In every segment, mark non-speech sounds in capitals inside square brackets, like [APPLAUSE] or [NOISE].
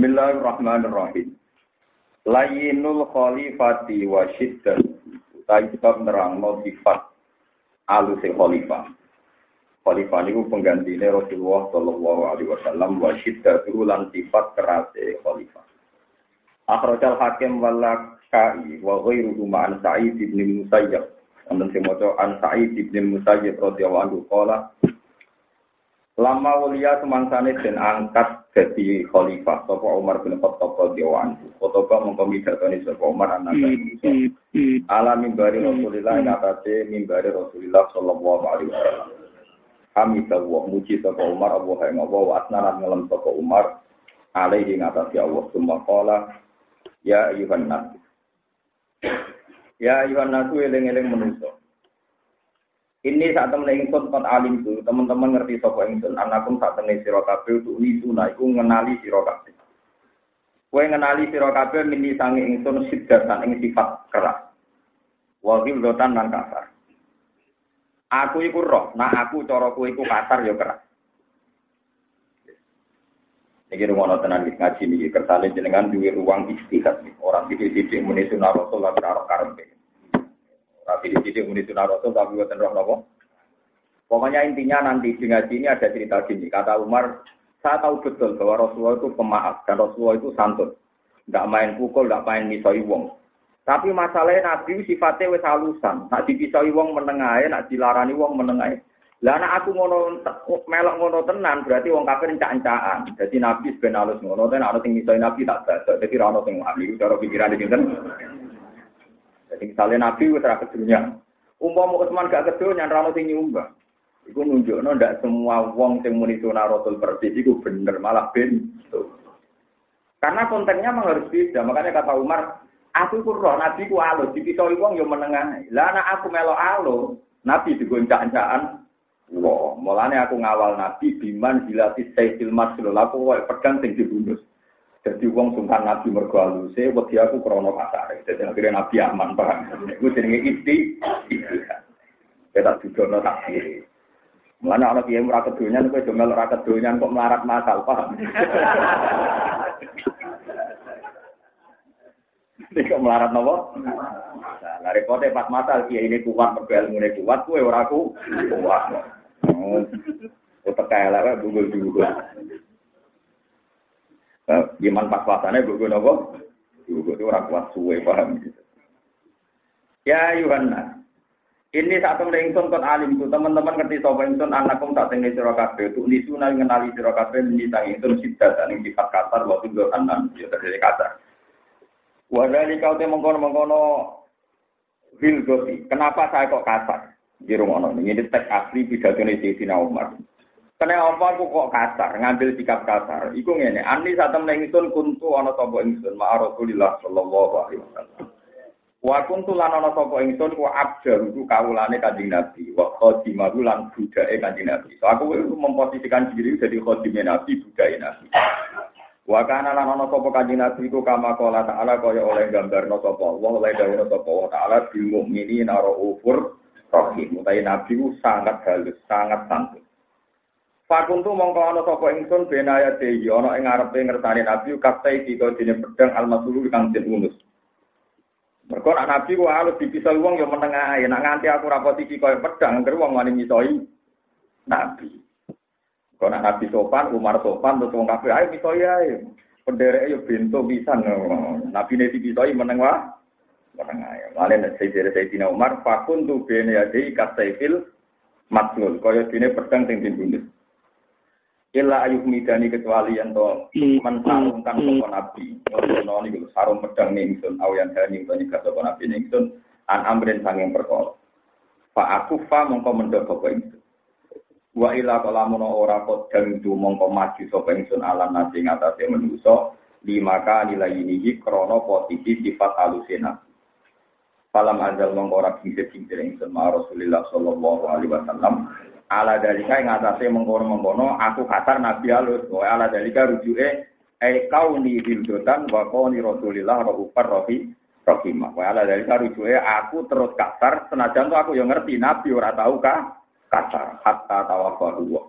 Bismillahirrahmanirrahim. Layinul khalifati wa syiddat. Utai sebab nerangno sifat alus khalifah. Khalifah niku penggantine Rasulullah sallallahu alaihi wasallam wa syiddatu lan sifat kerase khalifah. Akhrajal hakim wala kai wa ghairuhu ma'an Sa'id bin Musayyab. Wonten sing maca an Sa'id bin Musayyab radhiyallahu anhu Lama wulia semangsane dan angkat jadi khalifah sapa Umar bin Khattab radhiyallahu anhu. Khotoba mongko midhatoni sapa Umar anak. Ala mimbari Rasulillah atase mimbari Rasulillah sallallahu alaihi wasallam. Hamidah wa muji sapa Umar Allah ing Allah wa asnanan ngelem sapa Umar alaihi ing atase Allah summa qala ya ayuhan nas. Ya ayuhan nas eling-eling manusa. Ini saat temen ingsun kot alim itu, teman-teman ngerti sapa ingsun, anakum saat temen sira kabeh untuk wisuna iku ngenali sira kabeh. Kowe ngenali sira kabeh mini sange ingsun sidatan ing sifat keras. Wa dotan lan kasar. Aku iku roh, nah aku cara iku kasar ya keras. Iki rumono tenan ngaji niki kersane jenengan duwe ruang istihad orang titik-titik muni sunah rasul lan karo karepe. Tapi di sini muni sunah rasul tapi buatan roh nopo. Pokoknya intinya nanti di ngaji ini ada cerita gini. Kata Umar, saya tahu betul bahwa Rasulullah itu pemaaf dan Rasulullah itu santun. Tidak main pukul, tidak main misoi wong. Tapi masalahnya Nabi sifatnya wis halusan. Nak dipisoi wong menengahe, nak dilarani wong menengahe. Lah anak aku ngono melok ngono tenan berarti wong kafir encak-encakan. Jadi Nabi ben halus ngono ten ana sing misoi Nabi tak badak. Dadi ora ono ahli cara iki jadi misalnya Nabi wis ra kedunya. Umpama Utsman gak kedunya ra ono sing nyumbang. Iku nunjukno ndak semua wong sing muni sunah Rasul persis iku bener malah ben. Karena kontennya memang harus beda. Makanya kata Umar, aku ku roh Nabi ku alus, dipisoi wong yo menengah. Lah anak aku melo alus, Nabi digoncak-goncaan. Wah, mulane aku ngawal Nabi biman dilatih sayyidil maslul. Aku kok pedang sing dibunuh. Jadi wong sungkan Nabi mergo aluse, wedi aku krana kasare. Jadi akhirnya Nabi aman paham. Iku jenenge isti. Kita dudono tak kiri. Mulane ana kiye ora kedonyan kowe do melok ora kedonyan kok melarat masal paham. Kok melarat nopo? Nah, repote pas masal kiye ini kuat mergo ilmune kuat kowe ora ku kuat. Oh. Tekan elek bugul-bugul. Iman pas puasanya gue nopo, gue itu orang kuat suwe paham gitu. Ya Yohana, ini temen ingsun kon alim itu teman-teman ngerti sapa ingsun anakum tak tenge sira kabeh tu nisuna ngenali sira kabeh nita ingsun sidat ing sifat kasar wa tudur anan ya dari kasar. Wa kau te mengkono-mengkono Hilgosi, kenapa saya kok kasar? Di rumah ini, ini teks asli pidato Sayyidina Umar. Kenapa aku kok kasar, ngambil sikap kasar? Iku ngene, ani saat temen ingsun kuntu ana sapa ingsun ma Rasulillah sallallahu alaihi wasallam. Wa kuntu lan ana sapa ingsun ku abdar iku kawulane Kanjeng Nabi, wa khadimahu lan budake Kanjeng Nabi. So aku memposisikan diri jadi khadimnya Nabi, budake Nabi. Wa kana lan ana sapa Kanjeng Nabi iku kama qala ta'ala kaya oleh gambarno sapa Allah, oleh dawuh sapa Allah taala bil mukminina raufur rahim. Utai Nabi ku sangat halus, sangat santun. Fakuntu mongko ana sapa ingsun benaya dehi ana ing ngarepe ngertani Nabi kaftai dika dene pedang almasulu kang den unus. Mergo nek Nabi ku alus dipisah wong ya meneng ae, nek nganti aku ra posisi kaya pedang ngger wong wani misoi Nabi. Kok nek Nabi sopan, Umar sopan, terus wong kabeh ae misoi ae. Pendereke yo bento pisan. Nabi ne dipisoi meneng wae. Meneng ae. Mane nek Sayyidina Umar fakuntu benaya dehi kaftai fil maslul kaya dene pedang sing dibunuh. Ila ayuk midani kecuali yang to hmm. mensarungkan hmm. sopo nabi. Ono niku sarung pedang ningsun awian dani to nyegah sopo nabi ningsun an amrin sanging perkara. Fa aku fa mongko mendhok sapa ingsun. Wa ila kalamun ora kodang itu mongko maju sapa ingsun alam nasi ngatasé manusa lima kali layinihi krana posisi sifat halusena. Falam azal mongko ora kincir-kincir ingsun ma Rasulullah sallallahu alaihi wasallam ala dalika ing atase mengkono-mengkono aku kasar nabi alus wa ala dalika rujuke e kauni hildotan wa kauni rasulillah rahufar rohi rohimah wa ala dalika rujuke aku terus kasar senajan tuh aku yang ngerti nabi ora tahu kah kasar hatta tawafahu wa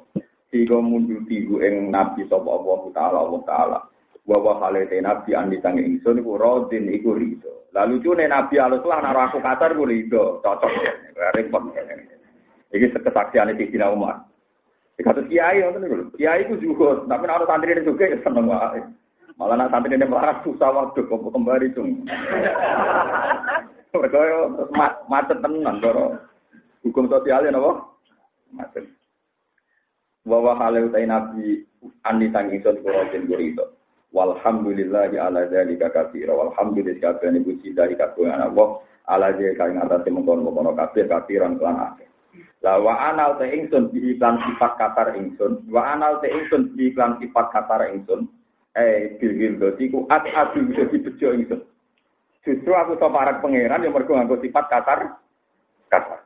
sehingga mundur tigu ing nabi sapa Allah taala Allah taala wa halate nabi andi tangi ingsun iku rodin iku rido. Lalu cune nabi alus lah naro aku kasar iku rido, cocok. Repot. Iki kesaksian di Dina Umar. Dikata kiai ngoten niku. Kiai ku zuhud, tapi nek ana santri ini juga seneng wae. Malah nak santri ini melarat susah waktu kok kembali cung. [LAUGHS] Mereka macet tenan karo hukum sosialnya napa? Macet. Wa halu nabi andi tangi sun kurotin gurito. Walhamdulillahi ala dzalika katsira. Walhamdulillahi kabehane puji dari kagungan Allah ala dzalika kang atase mengkon-mengkon kabeh katsiran kelan akeh. Lah wa anal te ingsun di iklan sifat katar ingsun, wa anal te ingsun di iklan sifat katar ingsun. Eh bil dadi ku at adu bisa dibejo ingsun. Justru aku to parak pangeran yang mergo nganggo sifat katar katar.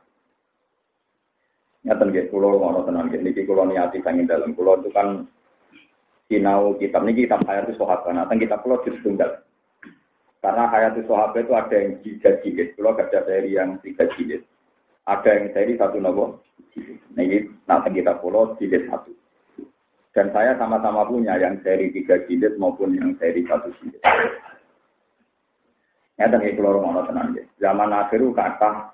Nyata nggih kula ngono tenan nggih niki kula niati sanging dalam kula itu kan sinau kitab ini kitab Hayatus Sahabat. Nah, kitab pulau juz tunggal. Karena Hayatus Sahabat itu ada yang tiga jilid, pulau ada seri yang tiga jilid. Ada yang seri satu nopo. Nah, ini nanti kita pulau jilid satu. Dan saya sama-sama punya yang seri tiga jilid maupun yang seri satu jilid. Ya, itu lorong ono tenang Zaman akhiru kata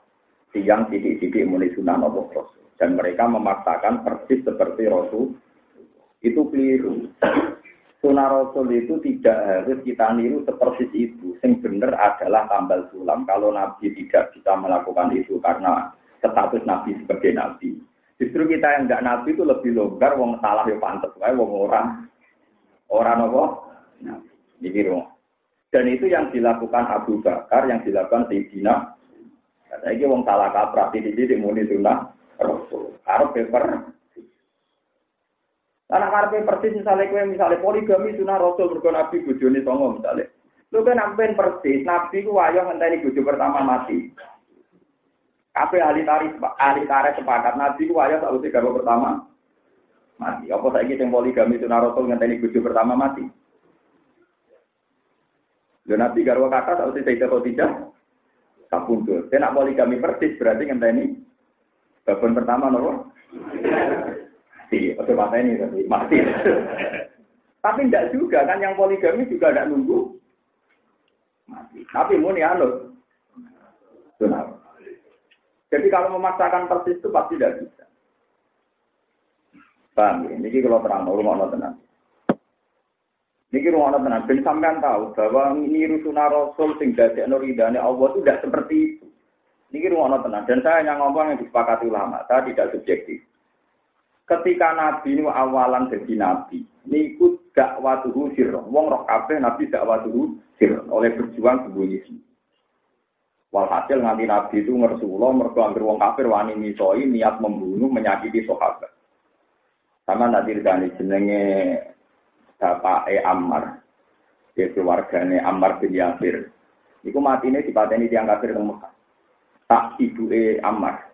tiang titik-titik mulai sunnah nopo Dan mereka memaksakan persis seperti Rasul itu keliru. Sunnah Rasul itu tidak harus kita niru seperti itu. Yang benar adalah tambal sulam. Kalau Nabi tidak bisa melakukan itu karena status Nabi sebagai Nabi. Justru kita yang enggak Nabi itu lebih longgar, wong salah ya pantas, wae wong orang orang apa? Nabi. Ini Dan itu yang dilakukan Abu Bakar, yang dilakukan Sayyidina. Karena ini wong salah kaprah, di sini muni sunnah Rasul. Harus paper karena karpe persis misalnya kue misalnya poligami sunnah rasul mergo nabi bojone songo misalnya. Lu kan sampean persis nabi ku wayo ngenteni bojo pertama mati. Kabeh ahli tarif ahli tarif sepakat nabi ku wayo sakwise garwa pertama mati. Apa saiki sing poligami sunnah rasul ngenteni bojo pertama mati? Lho nabi garwa atau tidak? Tak puntul. Saya nak poligami persis berarti ngenteni babon pertama nopo? mati. Oke mata ini tapi mati. tapi tidak juga kan yang poligami juga tidak nunggu mati. Tapi muni anu. Jadi kalau memaksakan persis itu pasti tidak bisa. Paham ya? Ini kalau terang, rumah tenang. Ini rumah tenang. Ben sampean tahu bahwa ini rusuna Rasul sing dadek nuridane Allah itu tidak seperti itu. Ini rumah tenang. Dan saya hanya ngomong yang disepakati ulama. Saya tidak subjektif ketika Nabi ini awalan jadi Nabi, niku dakwatuhu sirron. Wong roh kabeh Nabi dakwatuhu sirron oleh berjuang sembunyi sembunyi. Walhasil nganti Nabi itu ngersula mergo anggere wong kafir wani misoi niat membunuh menyakiti sahabat. Sama nanti dari jenenge Bapak E Ammar, dia keluargane Ammar bin Yasir. Iku mati ini dipateni tiang kafir teng Mekah. Tak E Ammar,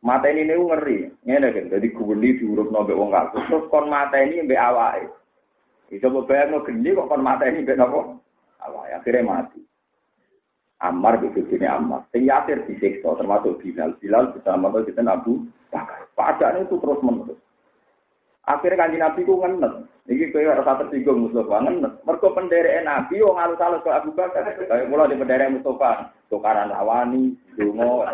Mata ini nih ngeri, ngene kan, jadi kubeli diurut nabe wong kasus, terus kon mata ini mbak awai. Bisa bayang no geni kok kon mata ini mbak nopo awai, akhirnya mati. Ammar begitu sini Ammar. Sing Yasir disiksa termasuk Bilal. Bilal bersama itu kita Abu Bakar. Itu terus menerus. Akhirnya kanji Nabi ku ngenes. Iki kowe rasa tersinggung Mustafa ngenes. Mergo penderek Nabi wong alus-alus ke Abu Bakar. Kayak mulai di penderek Mustafa. Tukaran lawani, dungo.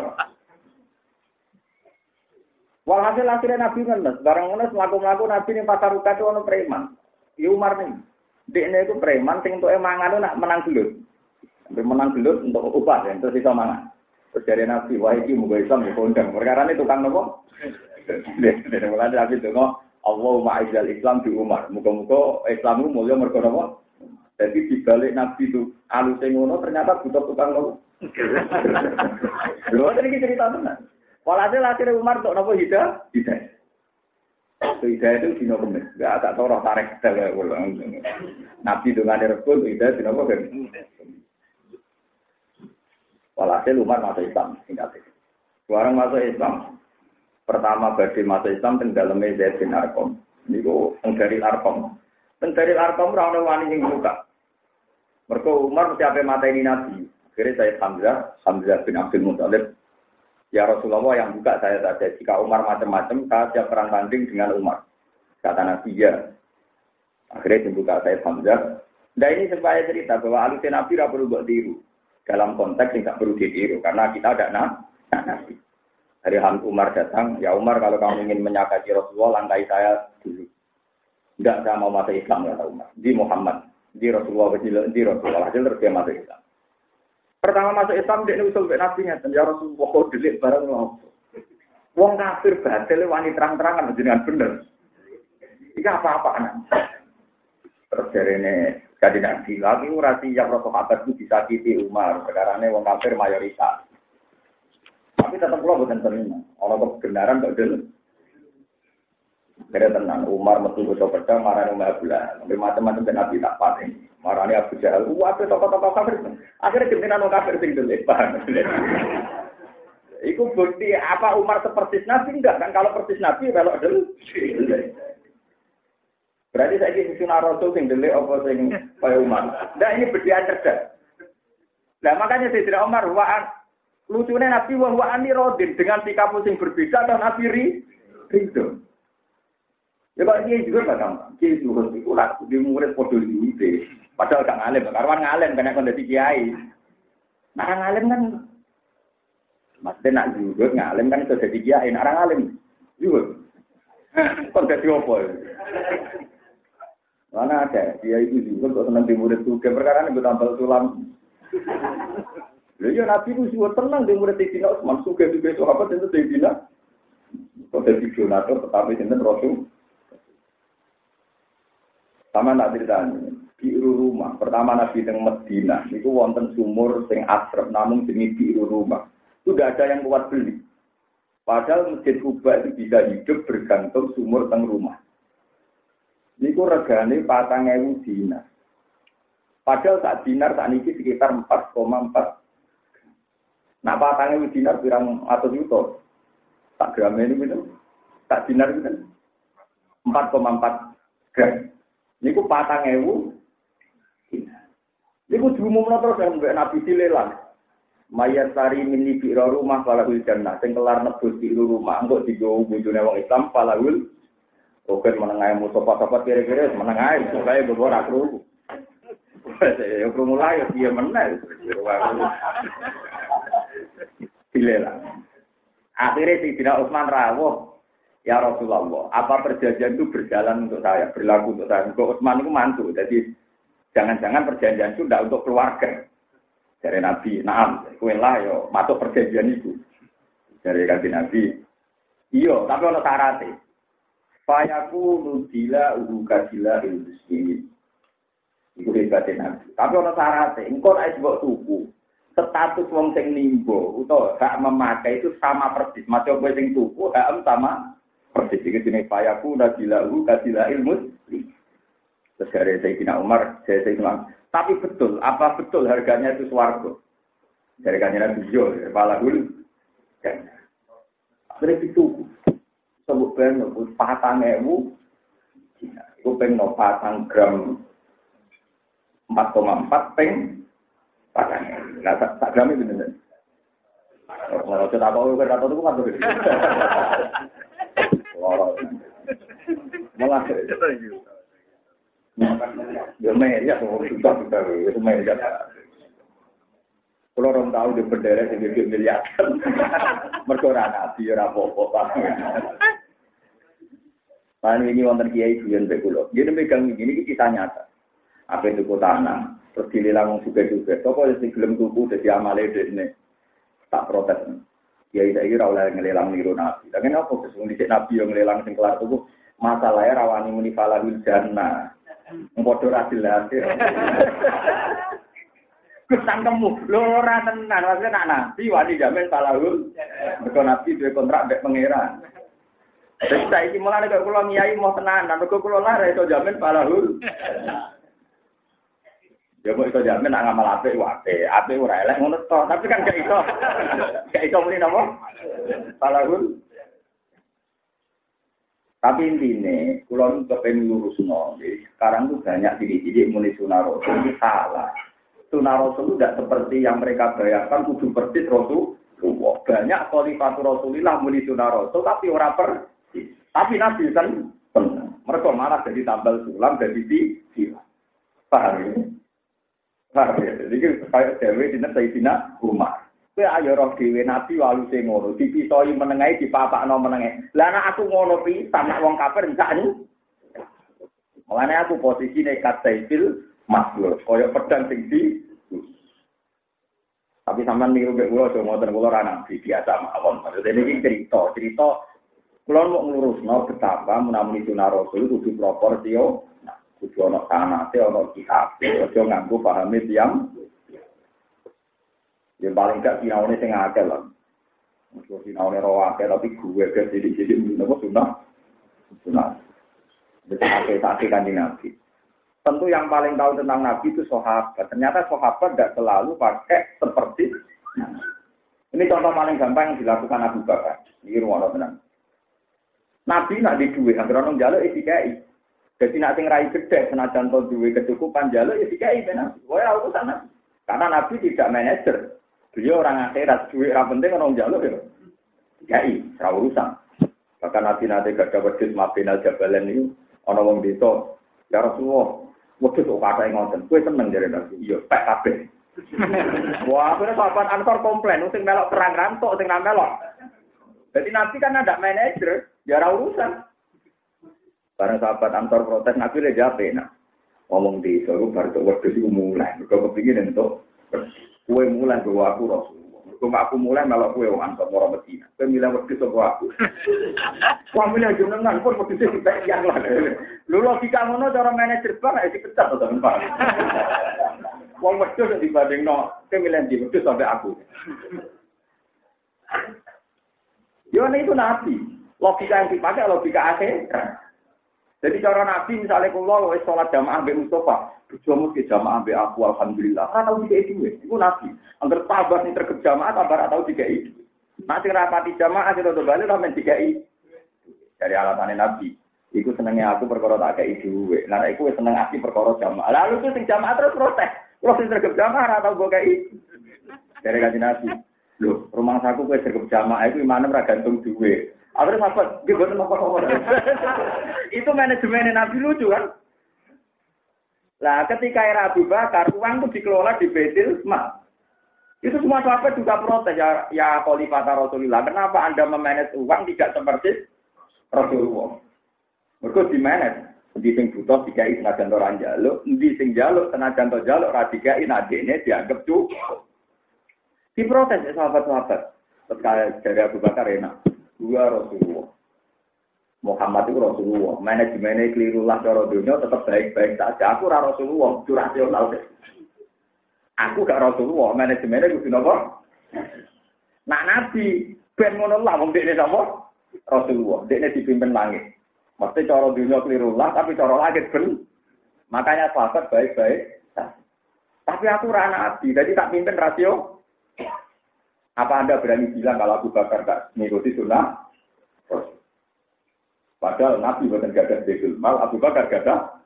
Walhasil akhirnya Nabi ngenes, barang ngenes melaku-melaku Nabi ini pasar ruka itu ono preman. Ya Umar nih, dia itu preman, sing itu nak menang gelut. Sampai menang gelut untuk upah ya, terus bisa mangan. Terus dari Nabi, wah ini mau Islam ya kondang. Perkara ini tukang nopo. Dari mulai Nabi itu Allah ma'izal Islam di Umar. Muka-muka Islam itu mulia mereka nopo. Jadi dibalik Nabi itu alus ngono ternyata butuh tukang nopo. Dua tadi cerita tenan. Walhasil akhirnya Umar untuk nopo hidayah, hidayah. Hidayah itu dino kemis, gak tak tahu roh tarik kita ulang. Nabi dengan rebut hidayah dino kemis. Walhasil Umar masuk Islam, singkat itu. Sekarang masuk Islam, pertama bagi masuk Islam teng dalamnya Zaid bin Arkom. Ini kok dari Arkom. Teng dari Arkom ora wani yang buka. Mereka Umar mesti mata ini Nabi. Akhirnya saya Hamzah, Hamzah bin Abdul Muthalib Ya Rasulullah yang buka saya saja. Jika Umar macam-macam, saya siap perang tanding dengan Umar. Kata Nabi ya. Akhirnya dibuka saya Hamzah. Nah ini supaya cerita bahwa alusnya Nabi tidak perlu buat. Dalam konteks tidak perlu ditiru. Karena kita ada nah, nah Nabi. Dari Ham Umar datang, ya Umar kalau kamu ingin menyakiti Rasulullah, langkai saya dulu. Enggak, saya mau masuk Islam, ya Umar. Di Muhammad. Di Rasulullah, di Rasulullah. Hasil terus dia masuk Islam. Pertama masuk Islam, dia usul ke Nabi nya. Ya Rasulullah, kok delik barang loh. Wong kafir batil wani terang-terangan jenengan bener. Iki apa-apa anak. Terus dari ini jadi nabi lagi urasi yang rokok kabar itu disakiti Umar. Ini wong kafir mayoritas. Tapi tetap pulau bukan terima. Orang kebenaran gak dulu. Kira tenang, Umar metu bocah pedang marani Umar Abdullah. Tapi macam-macam dan Nabi tak paten. Marani Abu Jahal. Wah, tokoh-tokoh kafir. Akhirnya pimpinan orang kafir sing dulu. Iku bukti apa Umar seperti Nabi enggak kan? Kalau persis Nabi kalau dulu. Saya ingin sunnah Rasul sing delik apa sing kaya Umar. Nah ini berdian cerdas. Nah makanya tidak Umar waan lucunya Nabi wa wa ani rodin dengan sikap sing berbeda dan Nabi ri ridho. Ya kalau dia juga gak gampang. Dia juga itu lah di murid podo di Padahal gak ngalim, karwan ngalim karena dari kiai. Nah ngalim kan Maksudnya nak juga ngalim kan itu jadi kiai, orang ngalim juga. Kok jadi apa? Mana ada, dia itu juga kok senang di murid. Perkara ini tambal sulam. Lalu ya Nabi itu juga tenang di murid Sayyidina Utsman. Suka juga sahabat itu Sayyidina. Kok jadi donatur tetapi sinten Rasul. Sama nak ceritanya, biru rumah. Pertama Nabi teng Medina, itu wonten sumur sing asrep, namun jenis biru rumah. Itu ada yang kuat beli. Padahal masjid Kuba itu bisa hidup bergantung sumur teng rumah. Niku regane patang ewu dinar. Padahal saat dinar saat ini sekitar 4,4. Nah patang ewu dinar pirang atau juta. Tak gram ini gitu. Tak dinar gitu. 4,4 gram. Niku patang ewu. Niku diumumno terus yang Nabi dilelang. Mayat tari mini biro rumah falahul jannah. Sing kelar nebus di rumah. Enggak digawa bujune wong Islam falahul. Oke menengah musuh sopat kira-kira menengah supaya beberapa kru. [LAUGHS] Ya kru mulai dia menang. [LAUGHS] Dilelang. Akhirnya si Dina Utsman rawuh Ya Rasulullah, apa perjanjian itu berjalan untuk saya, berlaku untuk saya. Untuk Utsman itu mantu, jadi jangan-jangan perjanjian itu tidak untuk keluarga. Dari Nabi, naam, kue lah yo, masuk perjanjian itu. Dari Nabi, iyo, tapi ono syaratnya. Fayaku nudila uruka sila ilmuslimin. Iku hebatnya Nabi. Tapi ono syaratnya, engkau naik sebuah tuku. Status wong sing nimbo, atau hak memakai itu sama persis. Macam gue sing tuku, hak sama Persis ini jenis payaku nadilahu kadila ilmu. Terus dari Sayyidina Umar, saya Sayyidina Tapi betul, apa betul harganya itu swargo? Dari kanjeng Nabi Jo, kepala dulu. Akhirnya itu, sebut ben, patang ewu, itu peng no patang gram 4,4 peng patang ewu. Nah, tak gram itu bener. Kalau kita tahu, kita tahu itu kan Malah Ya meja susah kita itu meja. Kalau orang tahu di bendera di miliar, mereka orang nabi orang apa-apa. Nah ini wonten kiai buyan bekulo. Jadi megang ini kita nyata. Apa itu tanah, terus dilelang juga juga. Toko yang gelem tubuh jadi amale ini tak protes. Ya saya kira oleh ngelelang niru nabi. Tapi apa sesungguhnya nabi yang ngelelang sing kelar tubuh masalahnya rawani muni falahul jannah. Ngpodo ra jelas. Gus tangkemmu, lho ora tenan, maksudnya nak nabi wani jamin falahul. Mergo nabi duwe kontrak mbek pangeran. Terus saiki mulane kok kula ngiyai mau tenanan, mergo kula lara iso jamin falahul. Ya kok iso jamin nak ngamal apik wae, apik ora elek ngono to, tapi kan gak iso. Gak iso muni napa? Falahul. Tapi intinya, kalau kepengen lurus no, sekarang tuh banyak diri-diri muni rasul ini salah. Sunnah rasul tidak seperti yang mereka bayangkan, kudu persis rasul. Banyak khalifatu rasulillah muni rasul, tapi orang per. Tapi nabi kan benar. Mereka malah jadi tambal sulam jadi di silam. Paham ya? Paham ya? Jadi kayak dewe di Sayyidina Umar. Kowe ayo roh dhewe nabi walu sing ngono, dipisoi menengahi dipapakno menengahi. Lah nek aku ngono pisan nek wong kafir enggak nih. Mulane aku posisine kasaifil maslur, koyo pedang sing di tapi sampean niru mek kula aja ngoten kula ora nabi biasa mawon. Maksudnya ini cerita, cerita kula mau ngurusno betapa menawi sunah rasul kudu proportio, nah kudu ana sanate ana kitab, aja nganggo pahame tiyang Ya paling gak sinaune sing akeh lah. Mesti sinaune ro akeh tapi gue ke jadi-jadi nopo sunah. Sunah. Jadi akeh-akeh kan Nabi. Tentu yang paling tahu tentang Nabi itu sahabat. Ternyata sahabat tidak selalu pakai seperti ini contoh paling gampang yang dilakukan Abu Bakar. Ini rumah tenang. Nabi nak di duwe, orang jaluk isi kei. Jadi nak sing rai gede, senajan to duwe kecukupan jaluk isi kei benar. Wah, aku sana. Karena Nabi tidak manajer. Beliau orang akhirat, orang penting orang jalur ya. Kiai, ra urusan. Bahkan nanti nanti gak dapat dis mabinal jabalan itu, orang wong desa, ya Rasulullah, waktu itu kata yang ngoten, gue seneng jadi nabi, iya, pek kabeh. [LAUGHS] Wah, akhirnya sahabat Ansor komplain, sing melok perang rantok, sing melok. Jadi nanti kan ada manajer, ra urusan. Barang sahabat Ansor protes, nabi udah jawab, nah, ngomong di suruh baru tuh waktu itu mulai, gue kepingin untuk Kue mulai bawa aku Rasulullah. Kue aku mulai malah kue wong antar orang Medina. Kue milih waktu sama aku. Kue milih jenengan pun waktu itu kita yang lah. Lu logika ngono cara manajer bank ya dipecat atau apa? Wong wedhus dibanding no, kue milih di wedhus sampai aku. Yo itu nabi. Logika yang dipakai logika akhir. Jadi cara Nabi misalnya kalau wis sholat jamaah be Mustafa, bojomu ke jamaah be aku alhamdulillah. Ora tau dikei dhuwit. Iku Nabi. Angger tabah ning terkep jamaah ora tau dikei. Nek sing rapati jamaah sing rada bali ora dikei. Dari alasannya Nabi. Iku senengnya aku perkara tak dhuwit. Lah iku wis seneng aku perkara jamaah. Lalu tuh sing jamaah terus protes. Kalau sing terkep jamaah ora tau gue kei. Dari kanjeng Nabi. Loh, rumah saku kowe terkep jamaah itu imane ora gantung dhuwit. Akhirnya apa? Dia buat apa Itu manajemen Nabi lucu kan? Lah ketika era Abu Bakar, uang itu dikelola di Betil Mal. Itu semua sahabat juga protes ya, ya Khalifah Rasulullah. Kenapa Anda memanage uang tidak seperti Rasulullah? Mereka di manage. Di sing butuh dikai senajan orang jaluk, di sing jaluk senajan to jaluk ra dikai nadene dianggap cukup. Diprotes ya sahabat-sahabat. Terus dari Abu Bakar enak. Dua Rasulullah. Muhammad itu Rasulullah. Manajemennya keliru lah cara dunia tetap baik-baik saja. Aku ora Rasulullah, itu rasional deh. Aku gak Rasulullah, manajemennya kudu napa? Nak nabi ben ngono lah wong dekne sapa? Rasulullah. Dekne dipimpin langit. Mesti cara dunia keliru lah, tapi cara langit ben. Makanya sahabat baik-baik. Tapi aku ora nabi, jadi tak pimpin rasio apa Anda berani bilang kalau Abu Bakar gak mengikuti sunnah? Padahal Nabi bukan gada betul mal, Abu Bakar gada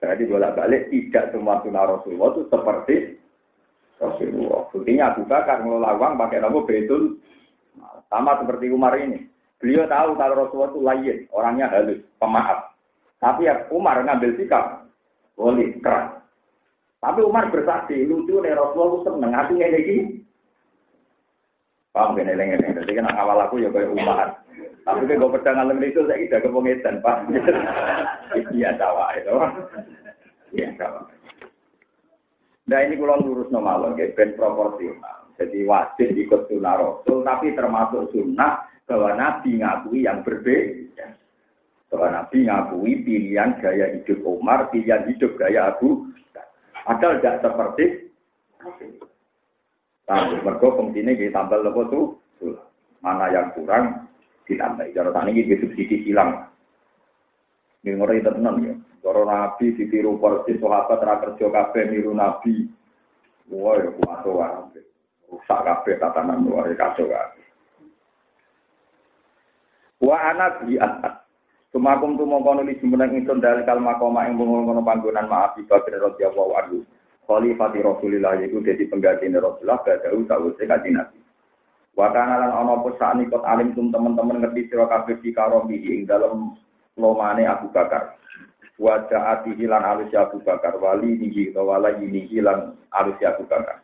Jadi bolak balik tidak semua sunnah Rasulullah itu seperti Rasulullah. Buktinya Abu Bakar ngelola uang pakai nama betul. Sama seperti Umar ini. Beliau tahu kalau Rasulullah itu lain, orangnya halus, pemaaf. Tapi ya Umar ngambil sikap, boleh keras. Tapi Umar bersaksi, lucu nih Rasulullah seneng, artinya ini gini. Paham gini, ini, ini. Jadi kan awal aku ya kayak Umar. Tapi kan gue pedang alam itu, saya tidak kepengetan, Pak. [LAUGHS] Iya, tawa itu. Iya, tawa. Nah ini kalau lurus normal, ya, ben proporsional. Jadi wajib ikut sunnah Rasul, tapi termasuk sunnah bahwa Nabi ngakui yang berbeda. Bahwa Nabi ngakui pilihan gaya hidup Umar, pilihan hidup gaya Abu Padahal tidak seperti Tapi mergo fungsinya kita tambah lepo tuh mana yang kurang ditambah. Cara tani ini subsidi silang. Ini ngori itu tenang ya. Cara nabi ditiru persis sahabat ra kerja kabeh niru nabi. Wah ya kuaso kabeh. Rusak kabeh tatanan luar kacau kabeh. Wa anak di atas. Sumakum tu mongko nuli jumeneng ingsun dalil kal makoma ing ngono panggonan maaf Abi Bakar radhiyallahu anhu. Khalifati Rasulillah yaiku dadi pengganti Rasulullah badau sawise kanjeng Nabi. Wa kana lan ana apa sakni kot alim tum teman-teman ngerti sira kabeh di karomi ing dalem lomane Abu Bakar. Wajah ati hilang alus Abu Bakar wali nihi atau wala ini hilang alus Abu Bakar.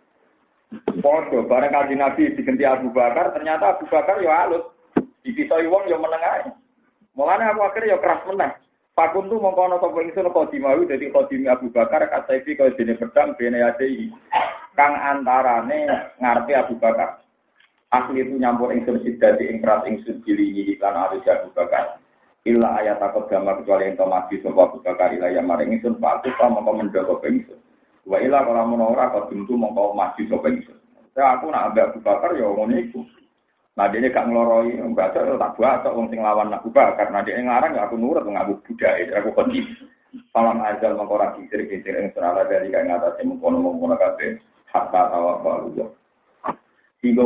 Podo bareng kaji Nabi diganti Abu Bakar ternyata Abu Bakar ya alus. Dipisoi wong ya menengah. Mulane Abu Bakar ya keras meneng. Pakun tu mongko ana sapa ingsun khodimawi dadi khodimi Abu Bakar kasaifi kaya dene pedang bene yadei. Kang antarane ngarepe Abu Bakar. Asli itu nyampur ingsun sidati ing keras ingsun dilingi iklan arus Abu Bakar. Illa ayat takut gambar kecuali yang mati sapa Abu Bakar ila yang maring ingsun patu ta mongko mendoko ingsun. Wa kalau menora kau tentu mongko mati sapa ingsun. Saya aku nak Abu Bakar ya ngono iku. Nah dia gak ngeloroi, baca tak buat atau wong sing lawan Abu Bakar. Nah dia ngarang ya aku nurut ngaku budaya, aku kunci. Salam ajal mengkora kisir kisir yang serala dari kaya ngatasi mengkono mengkono kafe hatta tawa balu. Tiga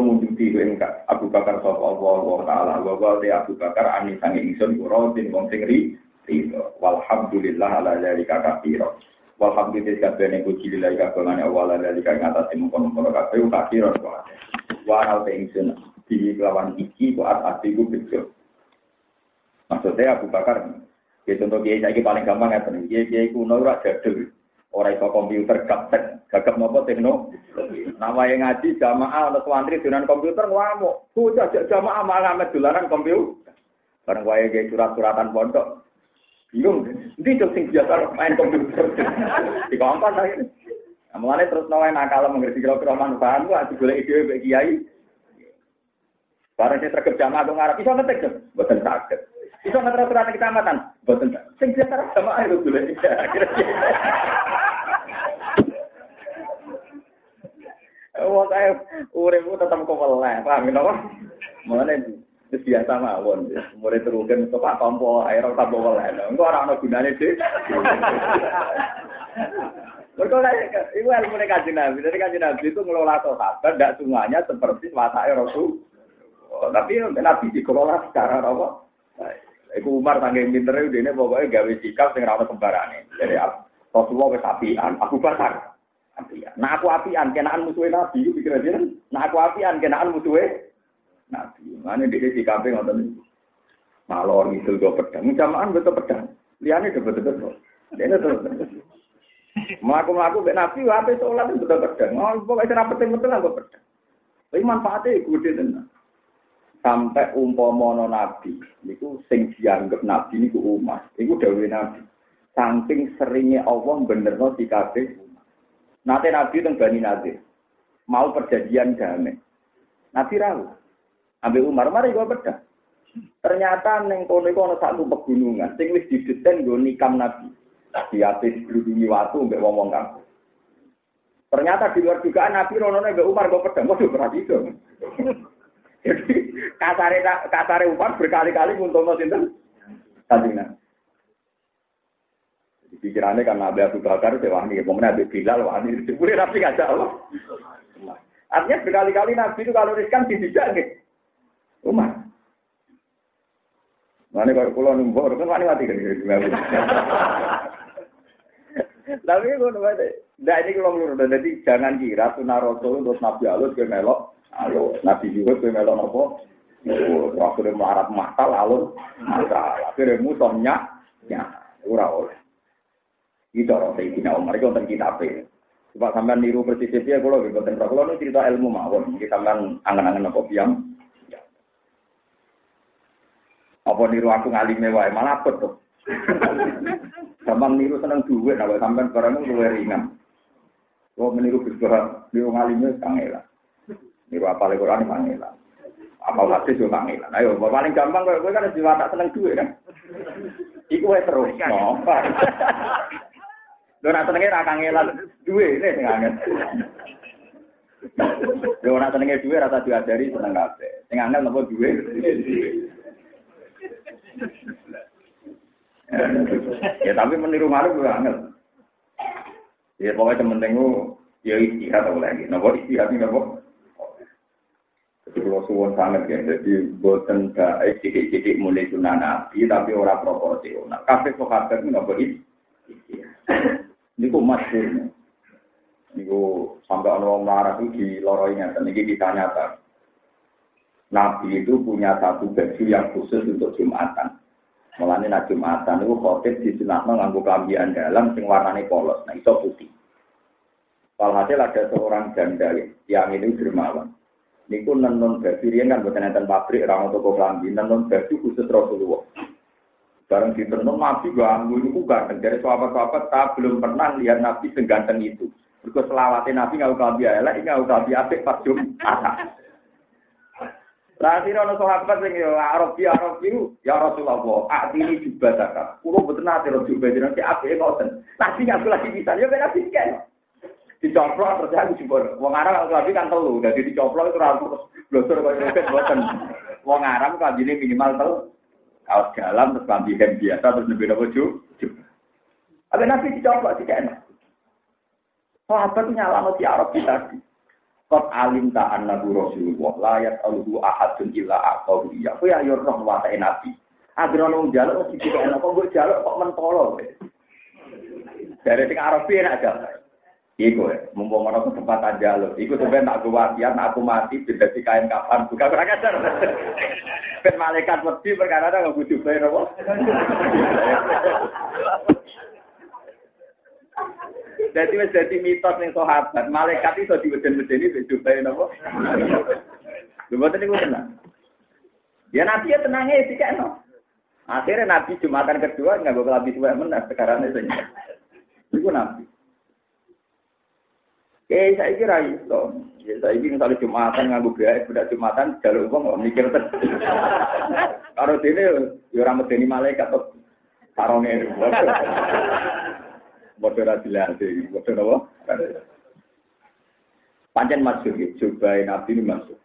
engkak Abu Bakar sapa Allah wa taala wa wa Abu Bakar ani sange ingsun rodin wong sing ri Walhamdulillah ala dzalika katsira. Walhamdulillah kabeh puji lillahi kabeh awal ala dzalika ngatasi mengkono mengkono kafe katsira. Wa al ingsun di lawan iki kok ati ku bejo. Maksudnya Abu Bakar, ya contoh kiai saya paling gampang ya tenan. Kiai kiai kuno ora jadul, ora iso komputer gaptek, gagap nopo tekno. Nama yang ngaji jamaah atau santri dengan komputer ngamuk. Bocah jamaah malah ngamet dolanan komputer. Bareng wae kiai surat-suratan pondok. Bingung, ndi dong sing biasa main komputer. Di kompas akhirnya. Mulane terus nawain nakal mengerti kira-kira manfaat ku ati golek ide kiai. Barang saya terkep jamaah aku ngarap, bisa ngetik dong, buatan sakit. Bisa ngetik surat kecamatan, buatan sakit. Sing biasa jamaah itu dulu. [LAUGHS] Wah saya uripku tetap keweleh, paham ya apa? Mulane wis biasa mawon. Murid terukin kok Pak Tompo air ora tambah weleh. Engko ora ana gunane sih. [LAUGHS] Mereka itu ilmu kajian Nabi. Jadi kajian Nabi itu ngelola sahabat, tidak semuanya seperti watak Rasul. Tapi Nabi dikelola secara apa? Iku Umar sanggeng pinternya udah ini pokoknya gawe sikap sing rawat kembarane. Jadi Rasulullah wis apian, Abu Bakar apian. Nah aku apian, kenaan musuhnya Nabi, itu pikir aja Nah aku apian, kenaan musuhnya Nabi. Mana dia sikapnya ngotot Malor ngidul gue pedang, jamaan betul pedang. Liane udah betul-betul. Dia itu Melaku-melaku be Nabi, wape sholat itu betul pedang. Oh, pokoknya cara penting-penting lah gue pedang. Tapi manfaatnya gede tenan. Sampai umpomono Nabi, itu sing dianggap Nabi niku umat. Iku dawe Nabi. Saking seringnya Allah benerno si kabeh Nanti Nabi itu Bani Nadir. Mau perjanjian damai. Nabi rawu. Ambil Umar, mari gue pedang. Ternyata neng kono iku ana satu pegunungan sing wis didesain nggo nikam Nabi. Di atas berhubungi waktu mbek wong-wong kampung. Ternyata di luar dugaan Nabi rono mbek Umar gue pedang. Waduh berarti itu. Jadi kasare kasare Umar berkali-kali nguntungno sinten? Kanjeng Nabi. Pikirannya kan Nabi Abu Bakar, wahni, kemudian Nabi Bilal, wahni, boleh Nabi ngajak Allah. Artinya berkali-kali Nabi itu kalau riskan tidak gitu. Umar. Mana kalau pulau numpur kan wani mati kan Tapi gue nunggu Nah ini kalau menurut jadi jangan kira sunnah Rasul untuk Nabi Alus ke melok. Halo, Nabi juga ke melok nopo. Waktu dia melarat masal alun masal. Akhirnya musuhnya ya ora oleh. Itu orang Sayyidina Umar itu tentang kitab Coba sampean niru persis dia kalau gitu tentang kalau ini cerita ilmu mawon. Kita sampean angan-angan apa biang. Apa niru aku ngalime wae malah apa tuh. [LAUGHS] Sampean niru seneng duit, nah sampean barang luwe ringan. Kalau meniru bergerak, niru ngalime kangela. Niru apa lagi Quran kangela. Apa hadis yo kangela. Ayo, paling gampang kowe kan jiwa tak seneng duit kan. Iku wae terus. No. Lho nak senenge ra kangelan duwe ne sing angel. Lho nak senenge duwe rasa diajari seneng kabeh. Sing angel napa duwe? ya tapi meniru malu gue angel. Ya pokoknya penting ya istihad atau lagi. Nopo istihad ini nopo. Jadi kalau suwon sangat ya, jadi buatan baik sidik-sidik mulai sunnah nabi, tapi orang proporsional. Kafe sahabat itu nopo istihad. Niku masyhur. Niku sampai orang marah itu di lorongnya, dan ini kita Nabi itu punya satu baju yang khusus untuk Jumatan. Mulane nak Jumatan niku khotib disunatno nganggo kambian dalam sing warnane polos, nah iso putih. Walhasil ada seorang janda yang ini dermawan. Niku nenun baju riyen kan boten enten pabrik ora ono toko klambi, nenun baju khusus Rasulullah. Bareng ditenun Nabi ganggu niku ganteng dari sahabat-sahabat tak belum pernah lihat Nabi seganteng itu. Mergo selawate Nabi ngau klambi elek, ngau klambi apik pas Jumat. Lah sira ono sahabat sing yo Arab ya Arab ya Rasulullah, atini juga zakat. Kulo nate ro juga jenenge apike ngoten. Nabi ngaku lagi bisa yo ben nabi kan dicoplok terus aku jebol. Wong Arab kalau lagi kan telu, jadi dicoplok itu ora terus blosor kaya roket boten. Wong Arab jadi minimal telu. Kaos dalam terus lambi hem biasa terus lebih nopo ju. Ada nasi dicoplok tidak enak. Sahabat nyala si Arab kita. Kot alim ta annabu Rasulullah layat alhu ahadun illa aqahu iya. Kowe ayo roh wae nabi. Agar ono njaluk mesti tidak enak kok mbok jaluk kok mentolo. Dari sing Arab enak aja. Iku ya, mumpung orang kesempatan jalur. Iku sebenarnya tak gue wasiat, aku mati, beda si kain kapan. Bukan kurang ajar. [LAUGHS] Ben malaikat wedi perkara ada nggak butuh bayar apa? [LAUGHS] Jadi wis jadi mitos ning sahabat, malaikat itu diweden-wedeni beda bayar apa? Lha boten niku tenang. Ya nabi ya tenangnya sih kan. Akhirnya nabi Jumatan kedua nggak gue lebih tua menang sekarang itu. Itu nabi. Eh, saya kira itu. Ya, saya ini misalnya Jumatan nganggu biaya, sudah Jumatan, jalur uang nggak mikir. Kalau [LAUGHS] sini, ya orang medeni malaikat atau sarongnya. Bodoh rasilasi, bodoh apa? Panjang masuk, coba nabi ini masuk.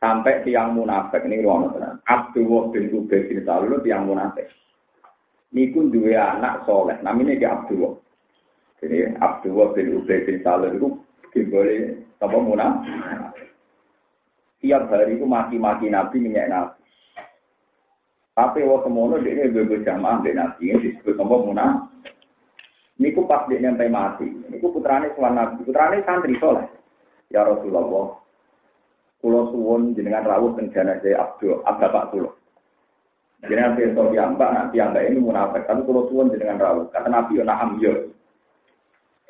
Sampai tiang munafik ini ruang tenang. Abdullah bin Ubay bin Salul tiang munafik. Niku dua anak soleh, namanya dia Abdullah. Jadi Abdullah bin Ubay bin Salul itu boleh apa munaf. Tiap hari itu maki-maki Nabi minyak Nabi. Tapi waktu semono dia ini bebo jamaah dari Nabi ini disebut apa munaf. Niku pas dia nyampe mati. Niku putrane suan Nabi. Putrane santri soleh. Ya Rasulullah. Kulo suwon jenengan rawuh teng jenazah Abdul, Bapak kulo. Jenengan besok yang mbak, nanti yang ini munafik. Tapi kulo suwon jenengan rawuh. Kata Nabi yo naham yo.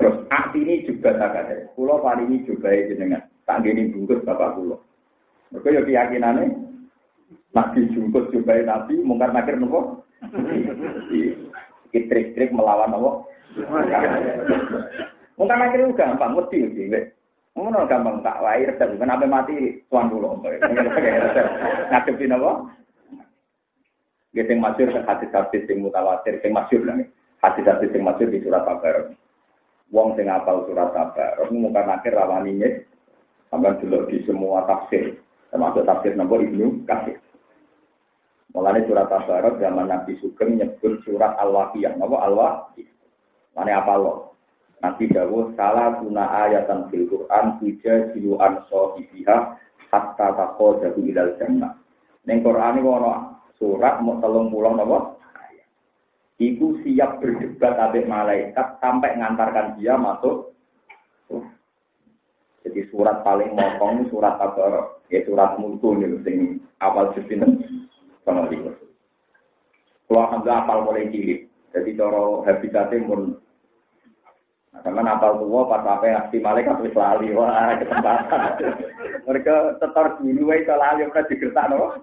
Terus aksi ini juga tak ada. Pulau paling ini juga ya jenengan. Tak gini bungkus bapak pulau. Mereka ya keyakinannya. Nabi jungkus juga ya nabi. Mungkar nakir nopo. [LAUGHS] Trik-trik melawan nopo. Mungkar nakir itu gampang. Mesti ya. Ngono gampang tak lahir dan kenapa mati tuan pulau. Ngadepi nopo. Gitu yang masyur hadis-hadis yang mutawatir, yang masyur lah. Hadis-hadis yang masyur di surat Al-Baqarah. Wong sing apal surat kabar, Rasul muka nakir rawaninya sampai dulu di semua tafsir, termasuk tafsir nomor Ibnu Katsir. Mulanya surat Tabarak zaman Nabi Sugeng nyebut surat Al-Waqiyah. Apa Al-Waqiyah? Mana apa lo? Nabi Dawud salah guna ayatan fil Quran tuja silu an sohibiha hatta tako jabu ilal jannah. Neng Quran ini surat mau telung pulang apa? Iku siap berdebat abek malaikat sampai ngantarkan dia masuk. Jadi surat paling mokong surat apa? Ya surat mulku nih, sing awal justin sama dia. Kalau alhamdulillah apal mulai cilik. Jadi coro habitatnya pun Nah, teman apal tua pas apa ngasih malaikat wis lali wah kesempatan. Mereka tetor dulu wae lali ora digertak no.